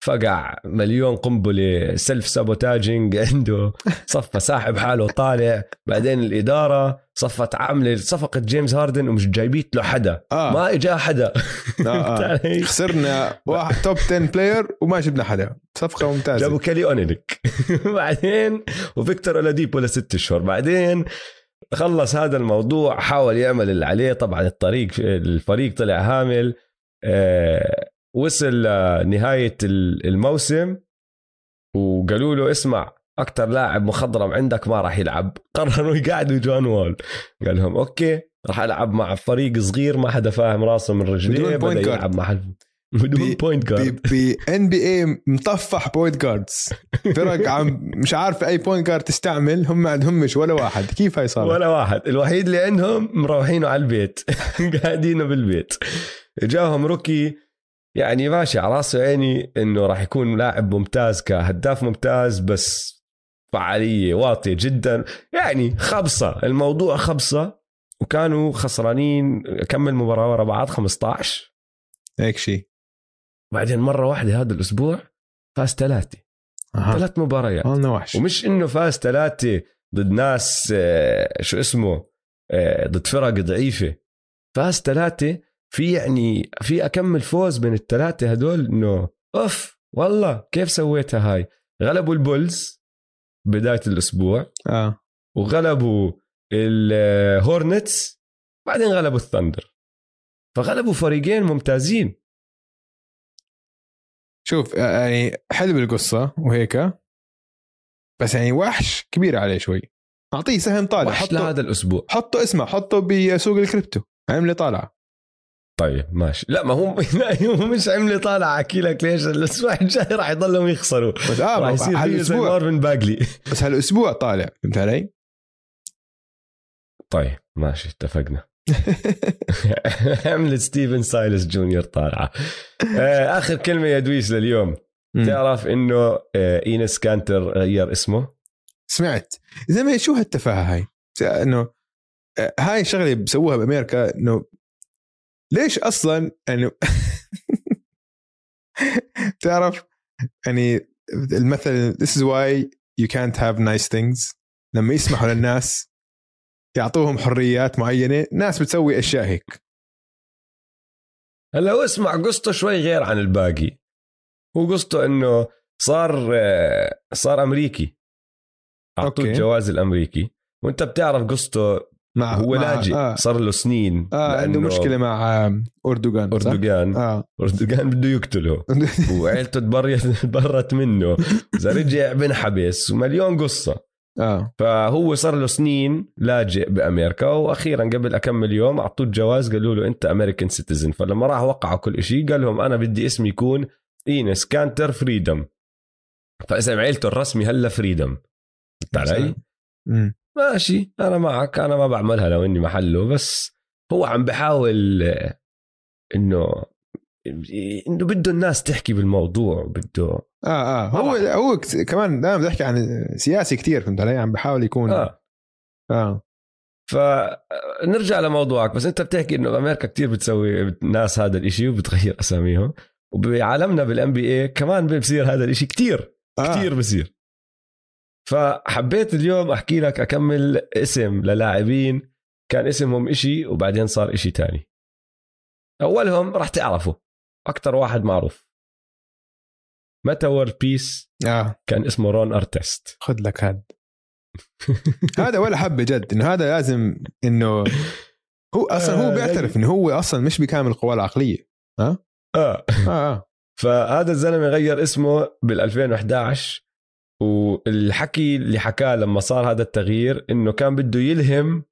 Speaker 1: فقع مليون قنبلة self sabotaging عنده. صفى ساحب حاله طالع. بعدين الإدارة صفت عاملة صفقة جيمس هاردن ومش جايبة له حدا.
Speaker 2: آه.
Speaker 1: ما إجا حدا.
Speaker 2: آه، آه.
Speaker 1: علي؟
Speaker 2: خسرنا واحد top 10 player وما جبنا حدا. صفقة ممتازة.
Speaker 1: جابوا كيلي أولينيك بعدين وفيكتور أولاديبو لست أشهر. بعدين خلص هذا الموضوع حاول يعمل اللي عليه. طبعا الطريق الفريق طلع هامل. آه، وصل لنهاية الموسم وقالوا له اسمع أكثر لاعب مخضرم عندك ما راح يلعب. قرروا يقعدوا جون وول. قال لهم أوكي راح ألعب مع فريق صغير ما حدا فاهم راسه من رجليه
Speaker 2: بدون بدأ.
Speaker 1: يلعب مع بدون
Speaker 2: p-
Speaker 1: point guard
Speaker 2: ب NBA مطفح point guards فرق عم مش عارف أي point guard تستعمل هم ما عندهمش ولا واحد. كيف هاي صارت
Speaker 1: ولا واحد. الوحيد اللي عندهم مروحينه على البيت. قاعدينه بالبيت. جاهم روكي يعني ماشي على راسي وعيني إنه راح يكون لاعب ممتاز كهداف ممتاز بس فعالية واطية جدا. يعني خبصة الموضوع خبصة وكانوا خسرانين كمل مباراه ورا بعض؟ 15
Speaker 2: هيك شيء
Speaker 1: بعدين مرة واحدة هذا الأسبوع فاز ثلاثة.
Speaker 2: أها.
Speaker 1: ثلاث مباريات.
Speaker 2: وحش
Speaker 1: ومش إنه فاز ثلاثة ضد ناس آه، شو اسمه آه، ضد فرق ضعيفة. فاز ثلاثة في يعني في أكمل فوز بين الثلاثه هدول؟ انه أوف والله كيف سويتها هاي؟ غلبوا البولز بداية الأسبوع.
Speaker 2: آه.
Speaker 1: وغلبوا الهورنتس بعدين غلبوا الثندر فغلبوا فريقين ممتازين.
Speaker 2: شوف آه، يعني حلو القصة وهيك بس يعني وحش كبير عليه شوي. أعطيه سهم طالع
Speaker 1: وحش
Speaker 2: حطه
Speaker 1: لهذا الأسبوع.
Speaker 2: حطه اسمه حطه بسوق الكريبتو. عملي طالعه
Speaker 1: طيب ماشي. لا ما هو هو مش عملي طالع أحكي لك ليش. الأسبوع الجاي راح يضلهم يخسروا.
Speaker 2: بس آه
Speaker 1: راح يصير
Speaker 2: هالأسبوع.
Speaker 1: مارفن باجلي.
Speaker 2: بس هالأسبوع طالع فهمت علي؟
Speaker 1: طيب ماشي اتفقنا. عملت ستيفن سايلس جونيور طالعة. آه، آخر كلمة يا دويس لليوم. تعرف إنه آه، إينس كانتر غير اسمه؟
Speaker 2: سمعت. زي ما شو هالتفاهة هاي؟ إنه آه، هاي شغلة بسووها بأمريكا إنه ليش أصلا انه تعرف يعني المثل this is why you can't have nice things. لما يسمحوا للناس يعطوهم حريات معينة ناس بتسوي أشياء هيك.
Speaker 1: هلا هو اسمع قصته شوي غير عن الباقي. هو قصته إنه صار آه، صار أمريكي.
Speaker 2: أعطوه.
Speaker 1: الجواز الأمريكي. وأنت بتعرف قصته
Speaker 2: مع
Speaker 1: هو
Speaker 2: مع
Speaker 1: لاجئ.
Speaker 2: آه.
Speaker 1: صار له سنين
Speaker 2: آه عنده مشكلة مع أردوغان؟
Speaker 1: أردوغان.
Speaker 2: آه.
Speaker 1: أردوغان بده يقتله. وعيلته تبرت منه. إذا رجع بنحبس ومليون قصة.
Speaker 2: آه.
Speaker 1: فهو صار له سنين لاجئ بأمريكا وأخيرا قبل اكمل يوم أعطوه الجواز قالوا له أنت أمريكان سيتيزن فلما راح وقعوا كل شيء قال لهم أنا بدي اسمي يكون إينس كانتر فريدم. فاسم عيلته الرسمي هلا فريدم. علي؟ ماشي أنا معك أنا ما بعملها لو إني محله بس هو عم بحاول آه، إنه إنه بده الناس تحكي بالموضوع بده
Speaker 2: آه آه هو هو كت- كمان دائما بيحكي عن سياسي كتير فهمت علي عم بحاول يكون آه,
Speaker 1: آه
Speaker 2: آه.
Speaker 1: فنرجع لموضوعك بس أنت بتحكي إنه أمريكا كتير بتسوي ناس هذا الإشي وبتغير أساميهم وبعالمنا بال NBA كمان بصير هذا الإشي كتير
Speaker 2: آه.
Speaker 1: كتير بصير فحبيت اليوم أحكي لك أكم اسم للاعبين. كان اسمهم إشي وبعدين صار إشي تاني. أولهم راح تعرفوا أكتر واحد معروف. ميتا وورلد بيس.
Speaker 2: آه.
Speaker 1: كان اسمه رون أرتست.
Speaker 2: خذ لك هذا هذا ولا حبة جد إنه هذا لازم إنه هو أصلا هو
Speaker 1: آه،
Speaker 2: بيعترف إنه هو أصلا مش بكامل القوى العقلية.
Speaker 1: آه.
Speaker 2: آه آه.
Speaker 1: فهذا الزلمة غير اسمه بال 2011 والحكي اللي حكاه لما صار هذا التغيير إنه كان بده يلهم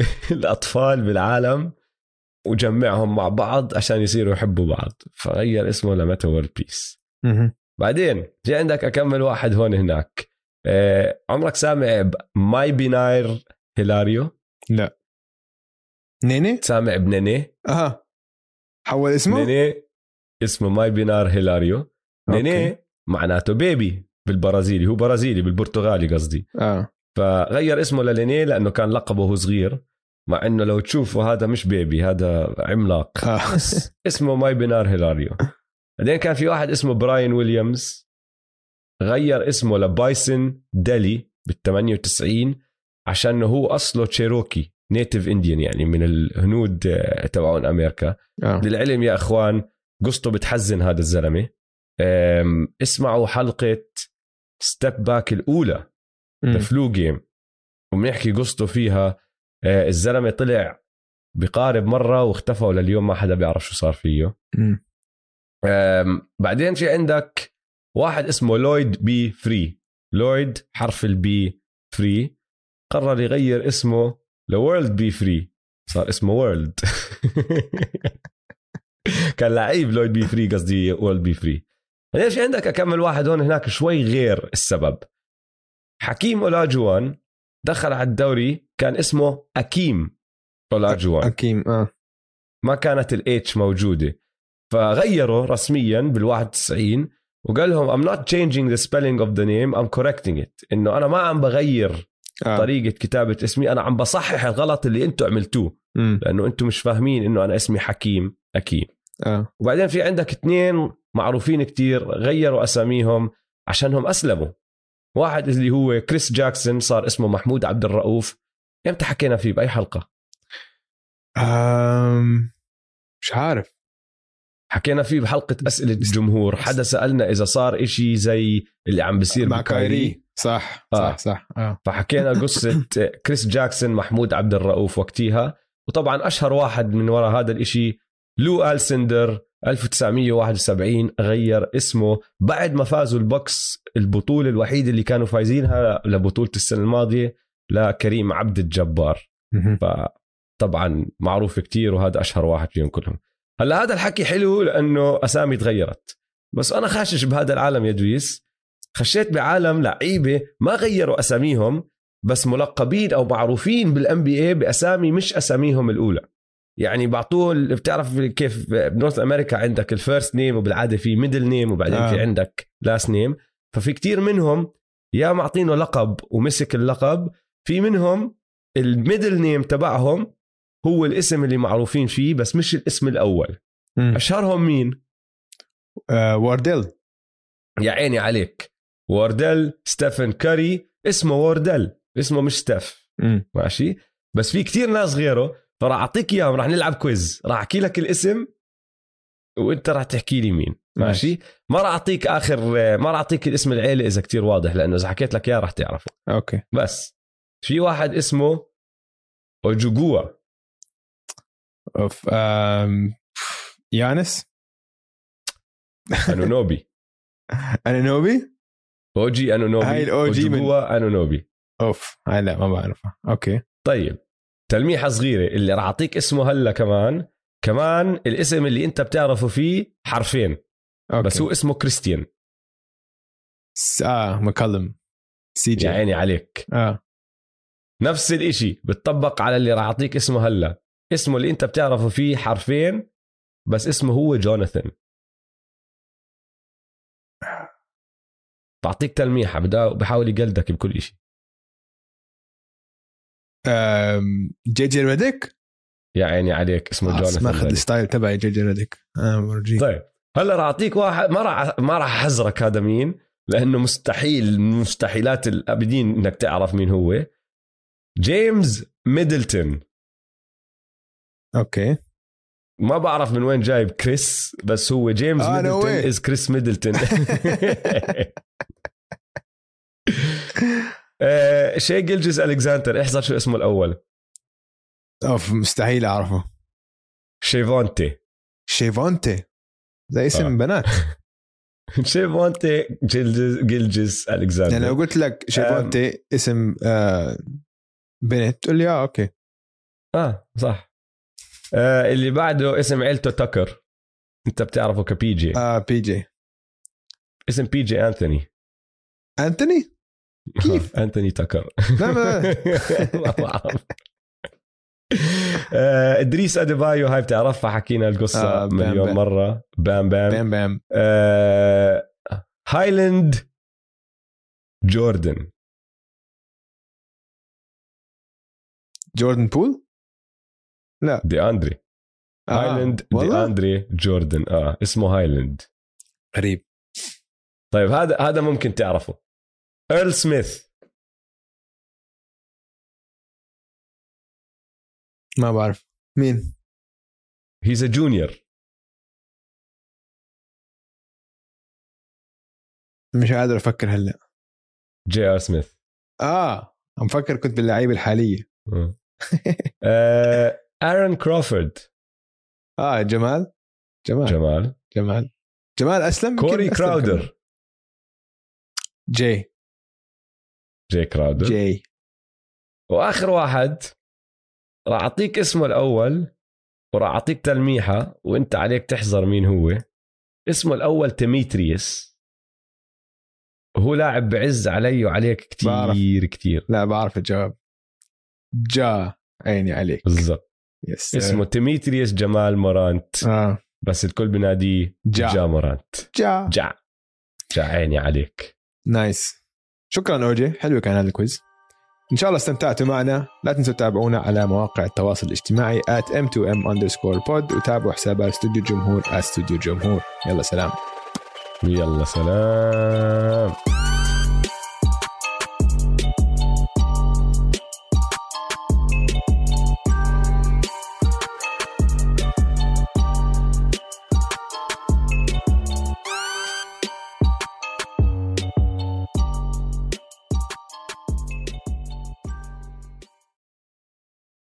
Speaker 1: الأطفال بالعالم وجمعهم مع بعض عشان يصيروا يحبوا بعض. فغير اسمه لميتا وورلد بيس. بعدين في عندك أكم واحد هون هناك. آه عمرك سامع مايبينير هيلاريو
Speaker 2: لا. نيني؟
Speaker 1: سامع بنيني؟
Speaker 2: أها. حول اسمه؟
Speaker 1: نيني. اسمه مايبينير هيلاريو. نيني معناته baby بالبرازيلي هو برازيلي بالبرتغالي قصدي.
Speaker 2: آه.
Speaker 1: فغير اسمه لنيني لأنه كان لقبه وهو صغير مع إنه لو تشوفه هذا مش baby هذا عملاق.
Speaker 2: آه.
Speaker 1: اسمه مايبينير هيلاريو. بعدين كان في واحد اسمه براين ويليامز غير اسمه لبايسون ديلي بال 98 عشان هو أصله Cherokee Native Indian يعني من الهنود آه، تبعون أمريكا.
Speaker 2: آه.
Speaker 1: للعلم يا إخوان قصته بتحزن هذا الزلمة. اسمعوا حلقة Step Back الأولى
Speaker 2: the
Speaker 1: Flu Game وبنحكي قصته فيها. آه، الزلمة طلع بقارب مرة واختفى ولليوم ما حدا بيعرف شو صار فيه. بعدين في عندك واحد اسمه لويد بي فري لويد حرف البي فري قرر يغير اسمه لوورلد بي فري صار اسمه وورلد كان لعيب لويد بي فري قصدي وورلد بي فري في عندك أكم واحد هون هناك شوي غير السبب. حكيم أولاجوان دخل على الدوري كان اسمه أكيم أولاجوان.
Speaker 2: أكيم آه.
Speaker 1: ما كانت الاتش موجودة. فغيروا رسميا بال 91 وقال لهم I'm not changing the spelling of the name I'm correcting it. إنه أنا ما عم بغير
Speaker 2: آه.
Speaker 1: طريقة كتابة اسمي أنا عم بصحح الغلط اللي أنتم عملتوه. لأنه أنتم مش فاهمين إنه أنا اسمي حكيم أكيم.
Speaker 2: آه.
Speaker 1: وبعدين في عندك اثنين معروفين كتير غيروا أساميهم عشانهم أسلموا. واحد اللي هو كريس جاكسون صار اسمه محمود عبد الرؤوف. إمتى حكينا فيه بأي حلقة؟
Speaker 2: آم، مش عارف.
Speaker 1: حكينا فيه بحلقة أسئلة الجمهور. حدا سألنا إذا صار إشي زي اللي عم بيصير
Speaker 2: مع. كايري. صح
Speaker 1: آه.
Speaker 2: صح صح آه.
Speaker 1: فحكينا قصة كريس جاكسون محمود عبد الرؤوف وقتيها وطبعا أشهر واحد من وراء هذا الإشي لو ألسيندور 1971 غير اسمه بعد ما فازوا الباكس البطولة الوحيدة اللي كانوا فايزينها لبطولة السنة الماضية لكريم عبد الجبار. فطبعا معروف كتير وهذا أشهر واحد فيهم كلهم. هلا هذا الحكي حلو لأنه أسامي تغيرت. بس أنا خاشش بهذا العالم يا دويس خشيت بعالم لعيبة ما غيروا أساميهم بس ملقبين أو معروفين بال NBA بأسامي مش أساميهم الأولى. يعني بعطوه بتعرف كيف ب North America عندك ال first name وبالعادة في middle name وبعدين
Speaker 2: آه.
Speaker 1: في عندك last name ففي كتير منهم يا معطينه لقب ومسك اللقب في منهم ال middle name تبعهم هو الاسم اللي معروفين فيه بس مش الاسم الأول.
Speaker 2: مم.
Speaker 1: أشهرهم مين؟
Speaker 2: آه، وارديل.
Speaker 1: يا عيني عليك. وارديل ستيفن كاري اسمه وارديل اسمه مش ستيف. ماشي؟ بس في كتير ناس غيره فراح أعطيك إياهم راح نلعب quiz راح أحكي لك الاسم وأنت راح تحكي لي مين. ماشي؟ ما راح أعطيك آخر ما راح أعطيك الاسم العيلة إذا كتير واضح لأنه إذا حكيت لك إياه راح تعرفه.
Speaker 2: okay.
Speaker 1: بس في واحد اسمه اوجوجوا
Speaker 2: أوف أم... يانس؟
Speaker 1: أنونوبي.
Speaker 2: أنونوبي؟
Speaker 1: أوجي أنونوبي.
Speaker 2: هاي الأوجي من-
Speaker 1: أنونوبي.
Speaker 2: أوف هاي لا ما بعرفها. أوكي.
Speaker 1: طيب. تلميحة صغيرة اللي راح أعطيك اسمه هلا كمان. كمان الاسم اللي أنت بتعرفه فيه حرفين.
Speaker 2: okay.
Speaker 1: بس هو اسمه كريستيان.
Speaker 2: آه مكولم. سي جي.
Speaker 1: يا عيني عليك.
Speaker 2: آه.
Speaker 1: نفس الإشي بتطبق على اللي راح أعطيك اسمه هلا. اسمه اللي أنت بتعرفه فيه حرفين بس اسمه هو جوناثان. بعطيك تلميحة بحاول يقلدك بكل إشي.
Speaker 2: أم... جي جي ريديك؟
Speaker 1: يا عيني عليك اسمه
Speaker 2: آه،
Speaker 1: جوناثان
Speaker 2: ماخذ.
Speaker 1: ال
Speaker 2: style تبعي جي جي ريديك. ورجيك
Speaker 1: طيب هلا راح أعطيك واحد ما راح ما راح احذرك هذا مين لأنه مستحيل مستحيلات الأبدين إنك تعرف مين هو. جيمس ميدلتون.
Speaker 2: okay.
Speaker 1: ما بعرف من وين جايب كريس بس هو جيمس
Speaker 2: آه،
Speaker 1: ميدلتون. از كريس ميدلتون آه، شي جلجز الكساندر احذر شو اسمه الأول.
Speaker 2: أوف مستحيل أعرفه.
Speaker 1: شيفونتي.
Speaker 2: شيفونتي؟ زي اسم
Speaker 1: آه.
Speaker 2: بنات.
Speaker 1: شيفونتي جلجز, جلجز
Speaker 2: يعني لو
Speaker 1: الكساندر
Speaker 2: قلت لك شيفونتي اسم آه بنت تقول لي آه okay.
Speaker 1: آه صح. آه اللي بعده اسم عيلته تكر أنت بتعرفه كبي جي
Speaker 2: آه بي جي
Speaker 1: اسم بي جي انثوني
Speaker 2: انتوني كيف؟
Speaker 1: انثوني تكر
Speaker 2: لا ما
Speaker 1: ما بعرف. آه، إدريس أديبايو هاي بتعرفها حكينا القصة
Speaker 2: آه،
Speaker 1: مليون
Speaker 2: بام.
Speaker 1: مرة. بام بام.
Speaker 2: بام بام.
Speaker 1: آه، هايلاند جوردن.
Speaker 2: جوردن بول؟
Speaker 1: دي أندري.
Speaker 2: آه.
Speaker 1: هايلاند دي أندري جوردن. آه اسمه هايلاند.
Speaker 2: غريب.
Speaker 1: طيب هذا هذا ممكن تعرفه. إيرل سميث.
Speaker 2: ما بعرف. مين؟
Speaker 1: he's a junior
Speaker 2: مش قادر أفكر هلأ.
Speaker 1: جي ار سميث
Speaker 2: آه عم فكر كنت باللعيبة الحالية.
Speaker 1: آه، ارون كروفورد
Speaker 2: آه جمال. جمال.
Speaker 1: جمال.
Speaker 2: جمال. جمال أسلم
Speaker 1: كوري كراودر
Speaker 2: كمان. جي
Speaker 1: جي كراودر.
Speaker 2: جي.
Speaker 1: وآخر واحد راح أعطيك اسمه الأول وراح أعطيك تلميحة وإنت عليك تحذر مين هو. اسمه الأول تيميتريس. وهو لاعب بعز علي وعليك
Speaker 2: بعرف.
Speaker 1: كتير. كتير
Speaker 2: لا بعرف الجواب. جا عيني عليك.
Speaker 1: بالضبط.
Speaker 2: yes.
Speaker 1: اسمه تيميتريس جمال مورانت.
Speaker 2: آه.
Speaker 1: بس الكل بناديه
Speaker 2: جا.
Speaker 1: جا, مورانت.
Speaker 2: جا.
Speaker 1: جا. جا عيني عليك.
Speaker 2: nice. شكرا أوجي حلو كان هذا ال quiz. إن شاء الله استمتعتوا معنا. لا تنسوا تتابعونا على مواقع التواصل الاجتماعي at m2m underscore pod وتابعوا حسابات استوديو الجمهور استوديو الجمهور يلا سلام.
Speaker 1: يلا سلام.